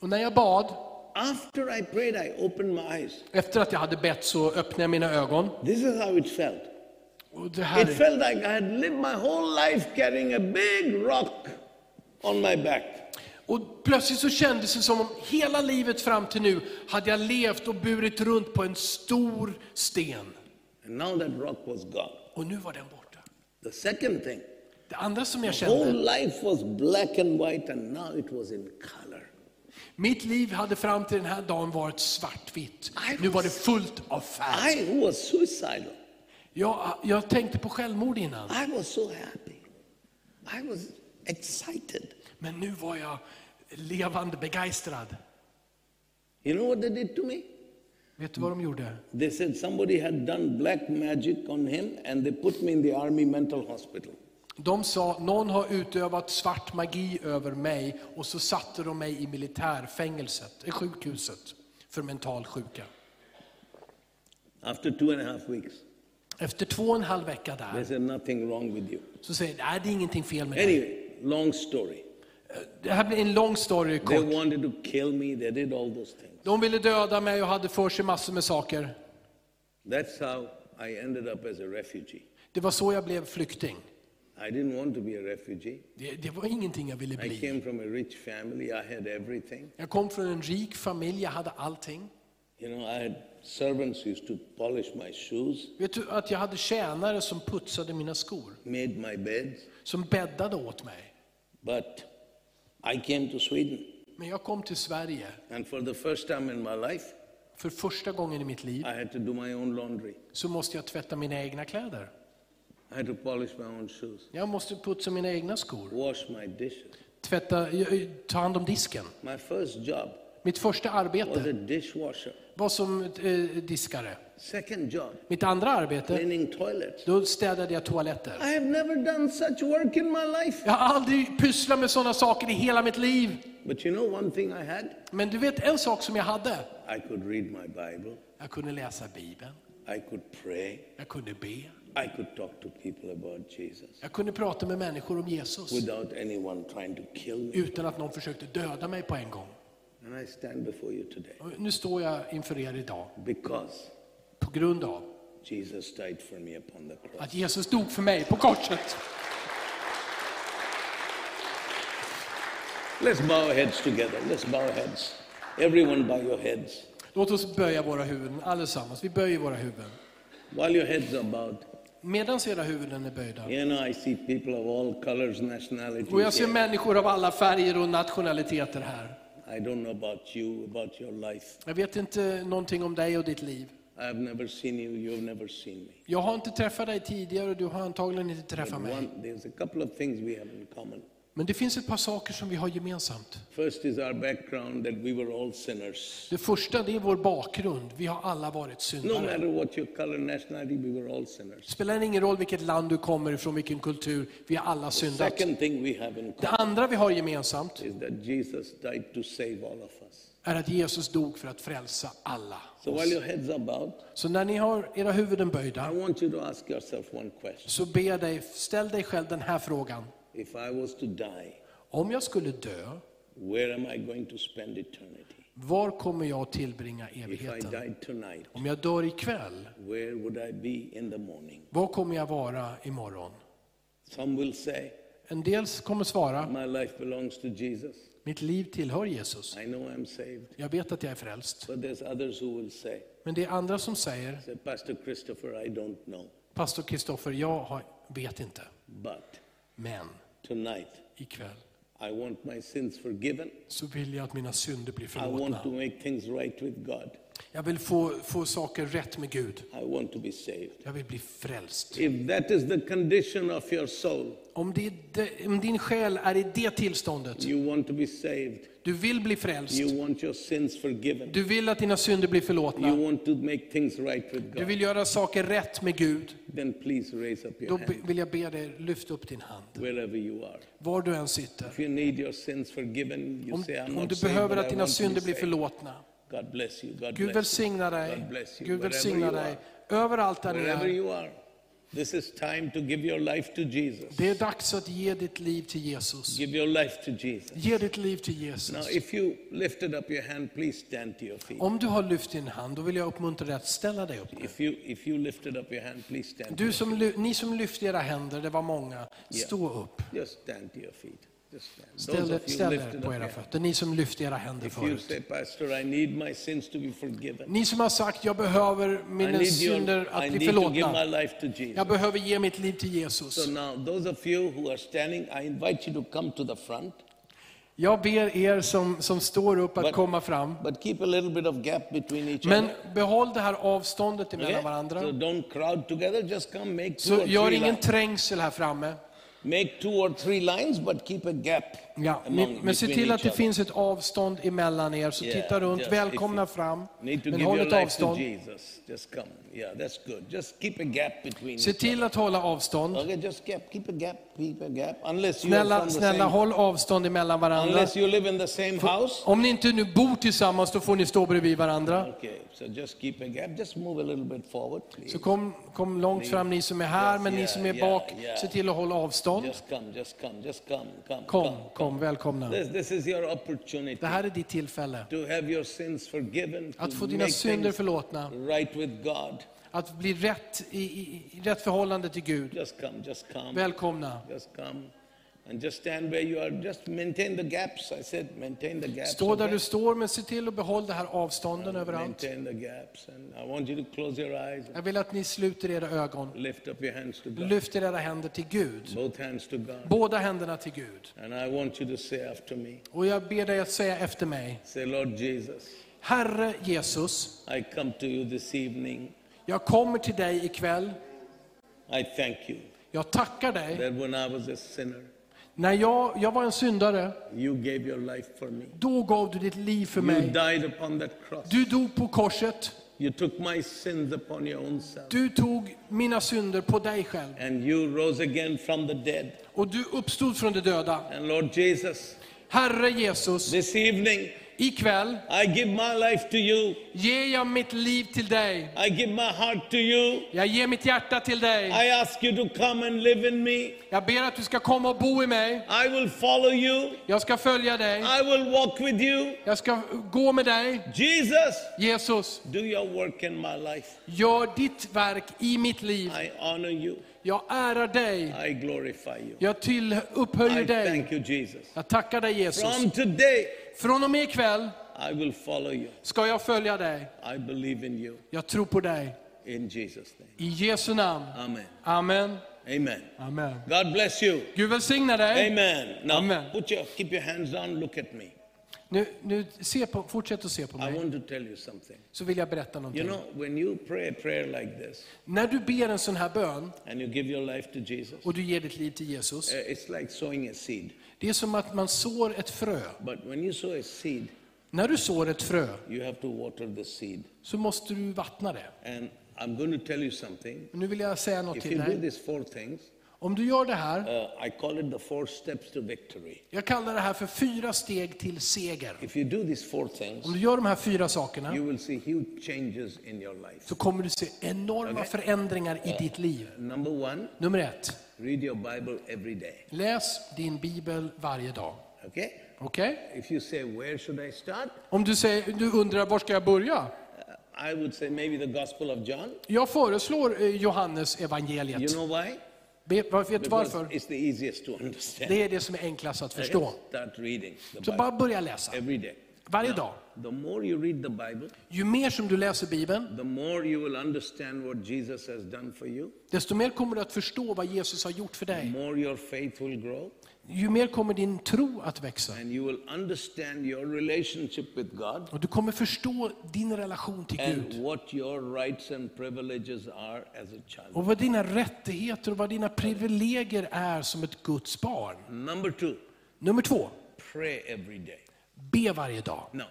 Och när jag bad, after I prayed, I opened my eyes. efter att jag hade bett så öppnade jag mina ögon. This is how it felt. It felt like I had lived my whole life carrying a big rock on my back. och plötsligt så kändes det som om hela livet fram till nu hade jag levt och burit runt på en stor sten. And now that rock was gone. Och nu var den borta. The second thing, Det andra som jag whole kände, life was black and white, and now it was in color. mitt liv hade fram till den här dagen varit svartvitt. Nu var det fullt av färg. I was suicidal. Jag, jag tänkte på självmord innan, I was so happy. I was excited. men nu var jag levande begeistrad. You know what they did to me? Vet du vad de gjorde? They said somebody had done black magic on him and they put me in the army mental hospital. De sa, någon har utövat svart magi över mig och så satte de mig i militärfängelset, i sjukhuset för mentalt sjuka. After two and a half weeks, Efter två och en halv vecka they där said nothing wrong with you. så säger de, nej det är ingenting fel med dig. Anyway, long story. Det här blir en lång story They kort. wanted to kill me, they did all those things. De ville döda mig och hade för sig massor med saker. That's how I ended up as a refugee. Det var så jag blev flykting. I didn't want to be a refugee. Det, det var ingenting jag ville I bli. came from a rich family, I had everything. Jag kom från en rik familj, jag hade allting. You know, I had servants used to polish my shoes, Vet du att jag hade tjänare som putsade mina skor? made my beds. Som bäddade åt mig. But I came to Sweden, Men jag kom till Sverige and for the first time in my life, för första gången i mitt liv I had to do my own laundry. så måste jag tvätta mina egna kläder. I had to polish my own shoes, Jag måste putsa mina egna skor. wash my dishes. Tvätta, ta hand om disken. My first job Mitt första arbete var som eh, diskare. Second job, Mitt andra arbete, cleaning toilets. då städade jag toaletter. I have never done such work in my life. Jag har aldrig pysslat med sådana saker i hela mitt liv. But you know one thing I had? Men du vet en sak som jag hade? I could read my Bible, Jag kunde läsa Bibeln, I could pray, jag kunde be, I could talk to people about Jesus jag kunde prata med människor om Jesus without anyone trying to kill me. utan att någon försökte döda mig på en gång. And I stand before you today Och nu står jag inför er idag because på grund av Jesus died for me upon the cross. att Jesus dog för mig på korset. Let's bow our heads together. Let's bow our heads. Everyone bow your heads. Låt oss böja våra huvuden allesammans. Vi böjer våra huvuden. While your heads are bowed, Medan era huvuden är böjda. you know, I see people of all colors, nationalities. Och jag ser here. människor av alla färger och nationaliteter här. I don't know about you, about your life. Jag vet inte någonting om dig och ditt liv. I've never seen you, you've never seen me. Jag har inte träffat dig tidigare och du har antagligen inte But träffat mig. one, there's a couple of things we have in common. Men det finns ett par saker som vi har gemensamt. First is our background that we were all sinners. Det första det är vår bakgrund. Vi har alla varit No syndare. matter what your color, nationality, we were all sinners. Det spelar ingen roll vilket land du kommer ifrån, vilken kultur. Vi har alla syndat. Second thing we have in Det andra vi har gemensamt is that Jesus died to save all of us. är att Jesus dog för att frälsa alla. So while your heads are bowed, Så när ni har era huvuden I böjda, want you to ask yourself one question. så be dig, ställ dig själv den här frågan. If I was to die, Om jag skulle dö, where am I going to spend eternity? var kommer jag att tillbringa If I evigheten? died tonight, Om jag dör ikväll, where would I be in the morning? var kommer jag vara imorgon? Some will say, En del kommer svara, My life belongs to Jesus. mitt liv tillhör Jesus. I know I'm saved. Jag vet att jag är frälst. But there's others who will say, Men det är andra som säger, say Pastor Christopher, I don't know. pastor Kristoffer, jag vet inte. But Men tonight, ikväll I want my sins forgiven. så vill jag att mina synder blir I want to förlåtna. make things right with God. Jag vill få, få saker rätt med Gud. I want to be saved. Jag vill bli frälst. If that is the condition of your soul, Om, det, om din själ är i det tillståndet, you want to be saved, du vill bli frälst, you want your sins forgiven, du vill att dina synder blir you förlåtna, want to make things right with du God, vill göra saker rätt med Gud, then please raise up då your be- hand vill jag be dig lyfta upp din hand. wherever you are. Var du än sitter. If you need your sins forgiven, you Om, say, I'm om not du behöver att dina synder blir förlåtna. God bless you. God Gud välsigna dig. God bless you. Gud Wherever välsigna you dig. are. Överallt där du är. This is time to give your life to Jesus. Det är dags att ge ditt liv till Jesus. Give your life to Jesus. Ge ditt liv till Now, Jesus. if you lifted up your hand, please stand to your feet. Om du har lyft din hand, då vill jag uppmuntra dig att ställa dig upp. If you if you lifted up your hand, please stand. To Du your som, ni som lyfte era händer, det var många, stå upp. feet. Just stand to your feet. Ställ, ställ er på era fötter. Ni som lyfte era händer förut. Ni som har sagt, jag behöver mina synder att bli förlåtna. Jag behöver ge mitt liv till Jesus. Jag ber er som, som står upp att komma fram. Men behåll det här avståndet Okay? emellan varandra. Så gör ingen trängsel här framme. Make two or three lines, but keep a gap Ja, among, men, se till att det finns ett avstånd emellan er. Så Yeah, titta runt, just välkomna fram. Men håll ett avstånd. Yeah, Se till att hålla avstånd. Okay, just gap, keep a gap, a gap. Unless you are Snälla, from the snälla same, håll avstånd emellan varandra. unless you live in the same house. Om ni inte nu bor tillsammans, då får ni stå bredvid varandra. Okay, so just keep a gap. Just move a little bit forward, please. Så kom, kom långt fram ni som är här, men ni som är bak, se till att hålla avstånd. Just come, just come, just come, come, Kom, come. kom, välkomna. This, this is your opportunity Det här är ditt tillfälle. to have your sins forgiven, Att få dina make synder things förlåtna. right with God. Att bli rätt i, i, rätt förhållande till Gud. Just come, just come. Välkomna. Just come and just stand where you are. Just maintain the gaps. I said maintain the gaps. Stå där du står, men se till att behålla det här avstånden överallt. Maintain the gaps. And I want you to close your eyes and Jag vill att ni sluter era ögon. lift up your hands to God. Lyfter era händer till Gud. Both hands to God. Båda händerna till Gud. And I want you to say after me. Och jag ber dig att säga efter mig. Say, Lord Jesus, Herre Jesus, I come to you this evening. Jag kommer till dig ikväll. I thank you Jag tackar dig. that when I was a sinner, När jag, jag var en syndare, you gave your life for me. då gav du ditt liv för You mig. died upon that cross. Du dog på korset. You took my sins upon your own self. Du tog mina synder på dig själv. And you rose again from the dead. Och du uppstod från de döda. And Lord Jesus, Herre Jesus, this evening ikväll I give my life to you. ger jag mitt liv till dig. I give my heart to you. Jag ger mitt hjärta till dig. I ask you to come and live in me. Jag ber att du ska komma och bo i mig. I will follow you. Jag ska följa dig. I will walk with you. Jag ska gå med dig. Jesus, Jesus, do your work in my life. gör ditt verk i mitt liv. I honor you. Jag ärar dig. I glorify you. Jag till upphöjer I dig. thank you, Jesus. Jag tackar dig Jesus. From today, Från och med ikväll I will follow you. ska jag följa dig. I believe in you. Jag tror på dig. In Jesus' name. I Jesu namn. Amen. Amen. Amen. Amen. God bless you. Gud välsigna dig. Amen. Now, Amen. put your, keep your hands down. Look at me. Nu, nu se på, fortsätt att se på I mig. want to tell you something. Så vill jag berätta You någonting. know, when you pray a prayer like this När du ber en sån här bön and you give your life to Jesus, och du ger ditt liv till Jesus. uh, it's like sowing a seed. Det är som att man sår ett frö. But when you sow a seed, När du sår ett frö you have to water the seed. så måste du vattna det. And I'm going to tell you something. Nu vill jag säga något If till you dig. Om du gör det här, uh, I call it the four steps to victory. jag kallar det här för fyra steg till seger. If you do these four things, Om du gör de här fyra sakerna you will see huge changes in your life. så kommer du se enorma förändringar i ditt liv. Number one, Nummer ett, read your Bible every day. läs din bibel varje dag. Okay? Okej? If you say, where should I start? Om du, säger, du undrar var ska jag börja? Uh, I would say maybe the Gospel of John. Jag föreslår eh, Johannes You evangeliet. know why? Vet du varför? it's the easiest to understand. Det är det som är enklast att förstå. Start reading the Så bara börja läsa. every day. Varje dag. The more you read the Bible, Ju mer som du läser Bibeln, the more you will understand what Jesus has done for you. desto mer kommer du att förstå vad Jesus har gjort för The dig. more your faith will grow, Ju mer kommer din tro att växa. and you will understand your relationship with God Och du kommer förstå din relation till and Gud. what your rights and privileges are as a child. Och vad dina rättigheter och vad dina privilegier är som ett Guds barn. Number two, Nummer två, pray every day. be varje dag. Now,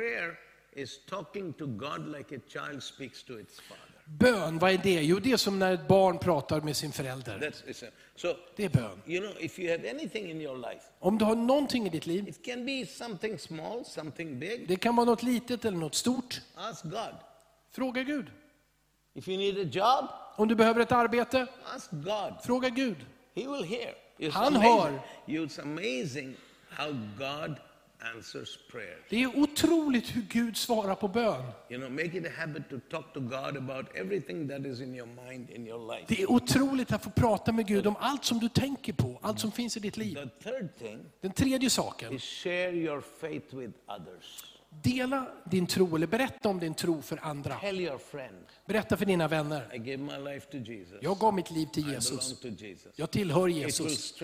prayer is talking to God like a child speaks to its father. Bön, vad är det? Jo, det är som när ett barn pratar med sin förälder. That's so. Det är bön. You know, if you have anything in your life, Om du har någonting i ditt liv, it can be something small, something big. det kan vara något litet eller något stort, Ask God. fråga Gud. If you need a job, Om du behöver ett arbete, ask God. fråga Gud. He will hear. It's Han amazing. hör. It's amazing how God. Det är otroligt hur Gud svarar på bön. Det är otroligt att få prata med Gud om allt som du tänker på, allt som finns i ditt liv. Den tredje saken, dela din tro, eller berätta om din tro för andra. Tell your friend, Berätta för dina vänner. Jag gav mitt liv till Jesus. Jag tillhör Jesus.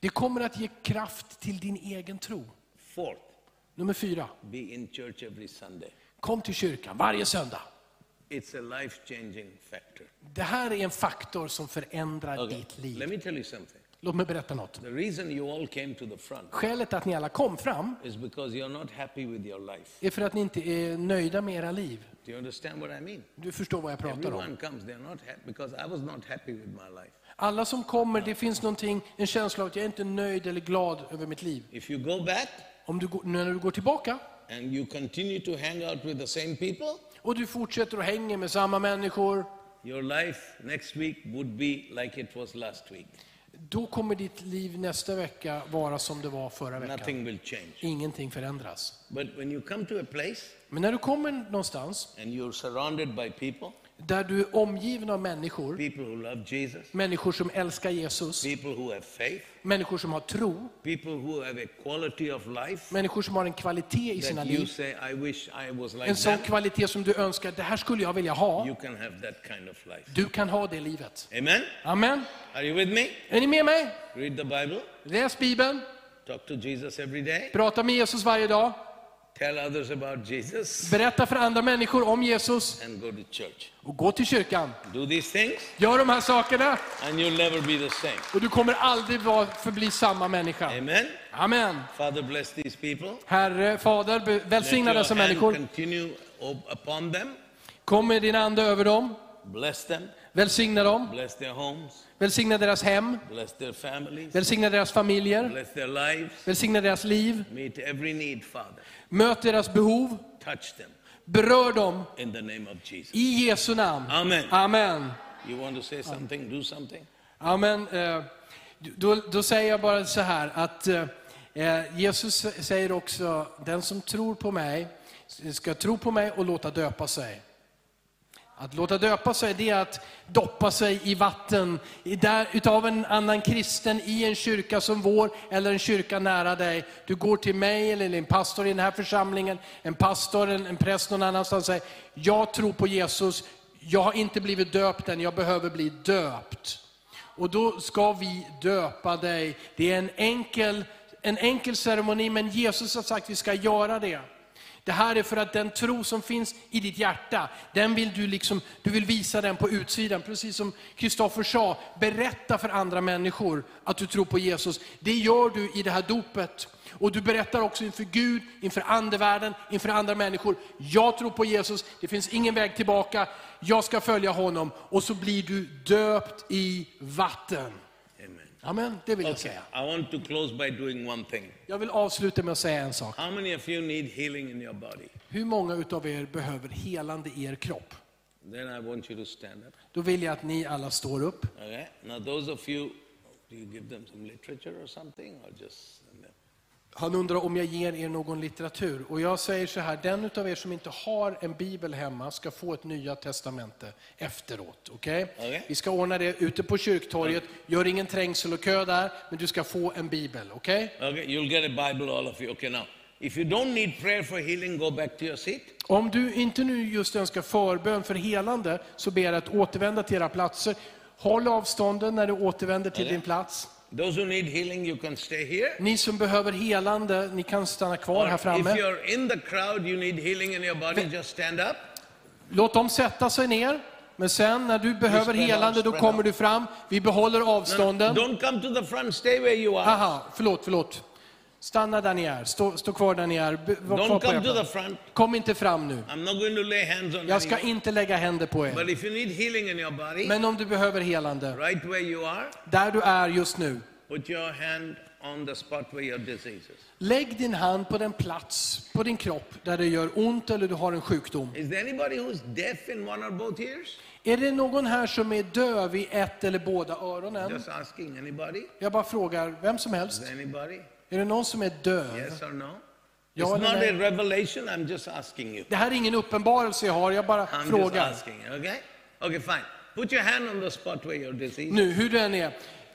Det kommer att ge kraft till din egen tro. Fourth, Nummer fyra, be in church every Sunday. kom till kyrkan varje söndag. It's a life changing factor. Det här är en faktor som förändrar Okay. ditt Let liv. me tell you something. Låt mig berätta något. The reason you all came to the front Skälet att ni alla kom fram is because you're not happy with your life. är för att ni inte är nöjda med era liv. Do you understand what I mean? Du förstår vad jag pratar om. Everyone comes, they're not happy because I was not happy with my life. Alla som kommer, det finns någonting, en känsla av att jag är inte nöjd eller glad över mitt liv. If you go back Om du, går- när du går tillbaka and you continue to hang out with the same people, och du fortsätter att hänga med samma människor, your life next week would be like it was last week. då kommer ditt liv nästa vecka vara som det var förra veckan. Nothing will change. Ingenting förändras. But when you come to a place Men när du kommer någonstans and you're surrounded by people, där du är omgiven av människor, people who love Jesus, människor som älskar Jesus, people who have faith, människor som har tro, people who have a quality of life människor som har en kvalitet i sina that liv. say, I wish I was like En sån them, kvalitet som du önskar, det här skulle jag vilja ha. you can have that kind of life. Du kan ha det livet. Amen? Amen. Are you with me? Är ni med mig? Read the Bible, Läs Bibeln, talk to Jesus every day, prata med Jesus varje dag, tell others about Jesus, berätta för andra människor om Jesus and go to church. och gå till kyrkan. Do these things, Gör de här sakerna and you'll never be the same. och du kommer aldrig förbli samma människa. Amen? Amen. Father, bless these people. Herre, Fader, välsigna dessa människor. continue up- upon them. Kom med din ande över dem. Bless them. Välsigna dem. Bless their homes. Välsigna deras hem. Bless their families. Välsigna deras familjer. Bless their lives. Välsigna deras liv. Meet every need, Father. Möt deras behov. Touch them Berör dem in the name of Jesus. i Jesu namn. Amen. Amen. You want to say something? Do something? Amen. Eh, Då, då säger jag bara så här att eh, Jesus säger också, den som tror på mig ska tro på mig och låta döpa sig. Att låta döpa sig, det är att doppa sig i vatten där, utav en annan kristen i en kyrka som vår, eller en kyrka nära dig. Du går till mig eller en pastor i den här församlingen, en pastor, en, en präst någon annanstans och säger, jag tror på Jesus, jag har inte blivit döpt än, jag behöver bli döpt. Och då ska vi döpa dig. Det är en enkel, en enkel ceremoni, men Jesus har sagt att vi ska göra det. Det här är för att den tro som finns i ditt hjärta, den vill du, liksom, du vill visa den på utsidan. Precis som Kristoffer sa, berätta för andra människor att du tror på Jesus. Det gör du i det här dopet. Och du berättar också inför Gud, inför andevärlden, inför andra människor. Jag tror på Jesus, det finns ingen väg tillbaka, jag ska följa honom. Och så blir du döpt i vatten. Amen. Det vill jag Okay. säga. I want to close by doing one thing. Jag vill avsluta med att säga en sak. How many of you need healing in your body? Hur många utav er behöver helande i er kropp? Then I want you to stand up. Då vill jag att ni alla står upp. Okay? Now, those of you, do you give them some literature or something, or just? Han undrar om jag ger er någon litteratur. Och jag säger så här, den utav er som inte har en bibel hemma ska få ett nya testamente efteråt. Okej? Okej. Vi ska ordna det ute på kyrktorget. Gör ingen trängsel och kö där, men du ska få en bibel. Okej? Okay, you'll get a Bible, all of you. Okay, now, if you don't need prayer for healing, go back to your seat. Om du inte nu just önskar förbön för helande, så ber jag att återvända till era platser. Håll avstånden när du återvänder till Okej. din plats. Those who need healing, you can stay here. Ni som behöver helande, ni kan stanna kvar Or här if framme. you're in the crowd, you need healing in your body, just stand up. Låt dem sätta sig ner. Men sen när du behöver helande, då kommer du fram. Vi behåller avstånden. Don't come to the front, stay where you are. Aha, förlåt, förlåt. Stanna där ni är. Stå, stå kvar där ni är. Var kvar Don't på come er to the front. Kom inte fram nu. I'm not going to lay hands on Jag ska anyone. inte lägga händer på er. But if you need healing in your body, Men om du behöver helande, right where you are, där du är just nu, Put your hand on the spot where your disease is. Lägg din hand på den plats på din kropp där det gör ont eller du har en sjukdom. Is there anybody who's deaf in one or both ears? Är det någon här som är döv i ett eller båda öronen? Just asking. Anybody? Jag bara frågar, vem som Is helst. there anybody? Är det någon som är döv? Yes or no? Ja It's not a revelation. I'm just asking you. Det här är ingen uppenbarelse jag har, jag bara I'm just frågar. asking. Okay? Okay, fine. Put your hand on the spot where your disease. Nu, hur den är.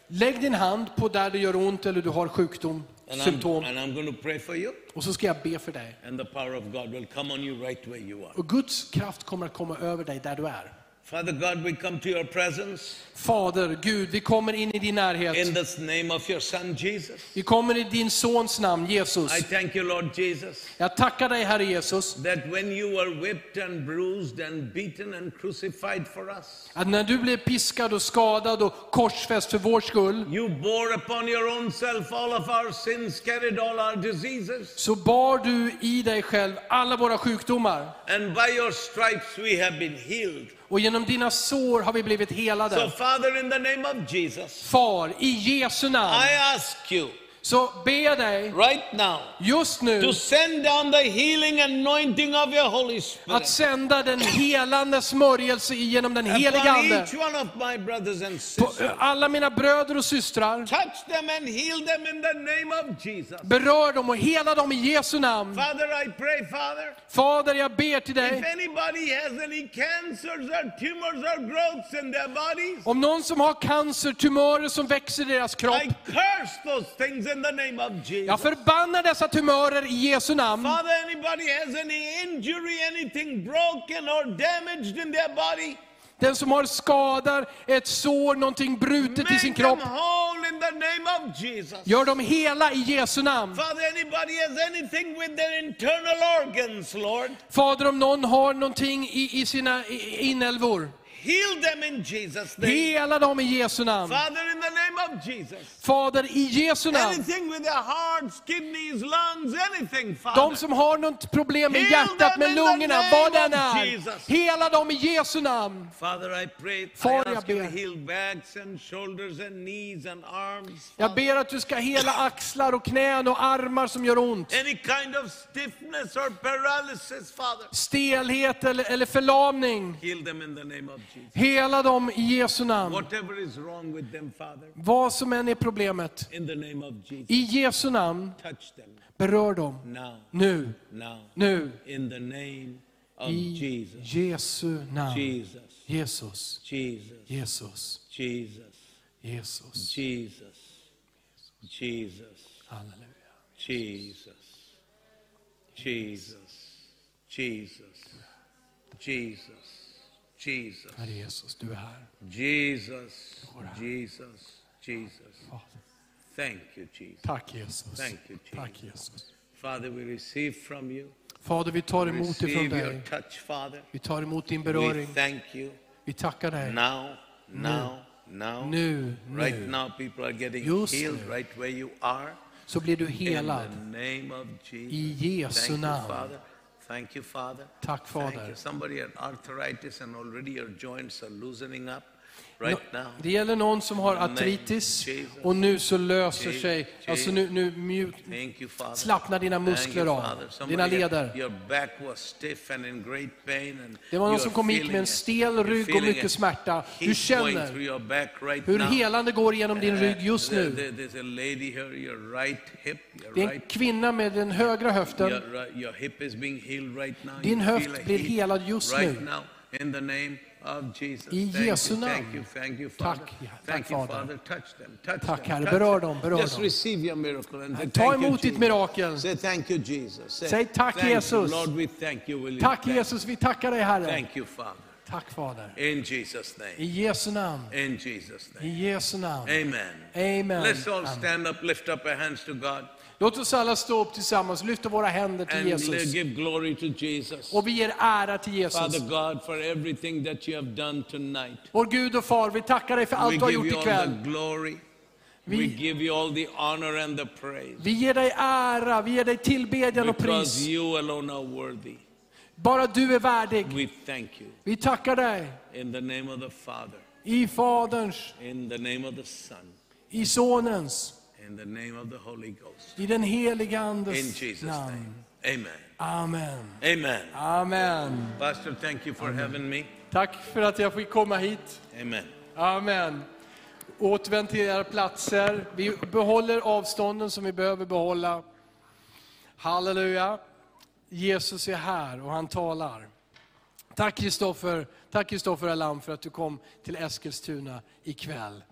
Lägg din hand på där det gör ont eller du har sjukdom, And I'm, symptom. and I'm going to pray for you, Och så ska jag be för dig. and the power of God will come on you right where you are. Och Guds kraft kommer att komma över dig där du är. Father God, we come to your presence Fader, Gud, vi kommer in i din in närhet. this name of your Son Jesus. Vi kommer i din Sons namn, Jesus. I thank you, Lord Jesus, Jag tackar dig, Herre Jesus, that when you were whipped and bruised and beaten and crucified for us, att när du blev piskad och skadad och korsfäst för vår skull, you bore upon your own self all of our sins, carried all our diseases, så bar du i dig själv alla våra sjukdomar. and by your stripes we have been healed. Och genom dina sår har vi blivit So, helade. Father, in the name of Jesus, Far, i Jesu namn, I ask you så jag dig right now just nu to send down the healing anointing of your Holy att Spirit sända den helande smörjelse genom den heliga upon Ande på alla mina bröder och systrar. Touch them and heal them in the name of Jesus. Berör dem och hela dem i Jesu namn. Father, I pray, Father, Fader, jag ber till if dig. anybody has any cancers or tumors or growths in their bodies, Om någon som har cancer, tumörer som växer i deras kropp. I curse those things in the name of Jag Jesus. förbannar dessa tumörer i Jesu namn. Father, anybody has any injury, anything broken or damaged in their body, Den som har skadar, ett sår, någonting brutet i sin kropp. Gör dem hela i Jesu namn. Father, anybody has anything with their internal organs, Lord, Fader, om någon har någonting i, i sina inälvor. Heal them in Jesus' name. Hela dem i Jesu namn. Father, in the name of Jesus. Fader, i Jesu namn. Anything with their hearts, kidneys, lungs, anything, Father. De som har något problem med hjärtat, med lungorna, vad den of är. Jesus. Hela dem i Jesu namn. Father, I pray, Far, jag ber. heal backs and shoulders and knees and arms. Jag ber att du ska hela axlar och knän och armar som gör ont. Any kind of stiffness or paralysis, Father. Stelhet eller, eller förlamning. Heal them in the name of Jesus. Hela dem i Jesu namn. Vad som än är problemet. I Jesu namn, berör dem. Nu, nu. I Jesus. Jesu namn. Jesus, Jesus, Jesus, Jesus, Jesus, Jesus. Jesus, Jesus, Halleluja. Jesus, Jesus, Jesus, Jesus, Jesus, Herre Jesus, du är här. Jesus, Jesus, Jesus. Fader. Thank you, Jesus. Tack Jesus. Thank you, Jesus. Tack Jesus. Father, we receive from you. Fader, vi tar emot ifrån dig. touch, Father. Vi tar emot din We beröring. thank you. Vi tackar dig. Now, now, now. Nu, Right nu. now, people are getting Just healed nu. right where you are. Så blir du In helad. the name of Jesus. I Jesu Thank you, namn. Thank you, Father. Tack Thank you. Somebody had arthritis and already your joints are loosening up right. Det gäller någon som har artritis och nu så löser sig, alltså nu, nu mjuk, slappnar dina muskler av, dina leder. Det var någon som kom hit med en stel rygg och mycket smärta. Du känner hur helande går genom din rygg just There- nu. Det är en kvinna med den högra höften. Din höft blir helad just nu. I Jesu namn. Tack, tack, Fader. Tack, Herre. Berör dem, berör dem. Ta emot ditt mirakel. Säg tack. Jesus. Tack Jesus, vi tackar dig Herre. Tack Fader. In Jesus' name. I Jesu namn. In Jesus' I name. Jesu namn. Amen. Amen. Let's all stand up, lift up our hands to God, Låt oss alla stå upp tillsammans, lyfta våra händer till Jesus. Och vi ger ära till Jesus. Father God, for everything that you have done tonight. Vår Gud och Far, vi tackar dig för We allt du har gjort ikväll. glory. Vi- We give you all the honor and the praise. Vi ger dig ära, vi ger dig tillbedjan och Because pris. you alone are worthy. Bara du är värdig. We thank you. Vi tackar dig. In the name of the Father, I Faderns, in the name of the Son, I Sonens, in the name of the Holy Ghost. i den heliga In Andes Jesus' namn. name. Amen. Amen. Amen. Amen. Pastor, thank you for having me. Tack för att jag fick komma hit. Amen. Amen. Återvänd till era platser. Vi behåller avstånden som vi behöver behålla. Halleluja. Jesus är här och han talar. Tack Kristoffer, tack Kristoffer Alam för att du kom till Eskilstuna ikväll.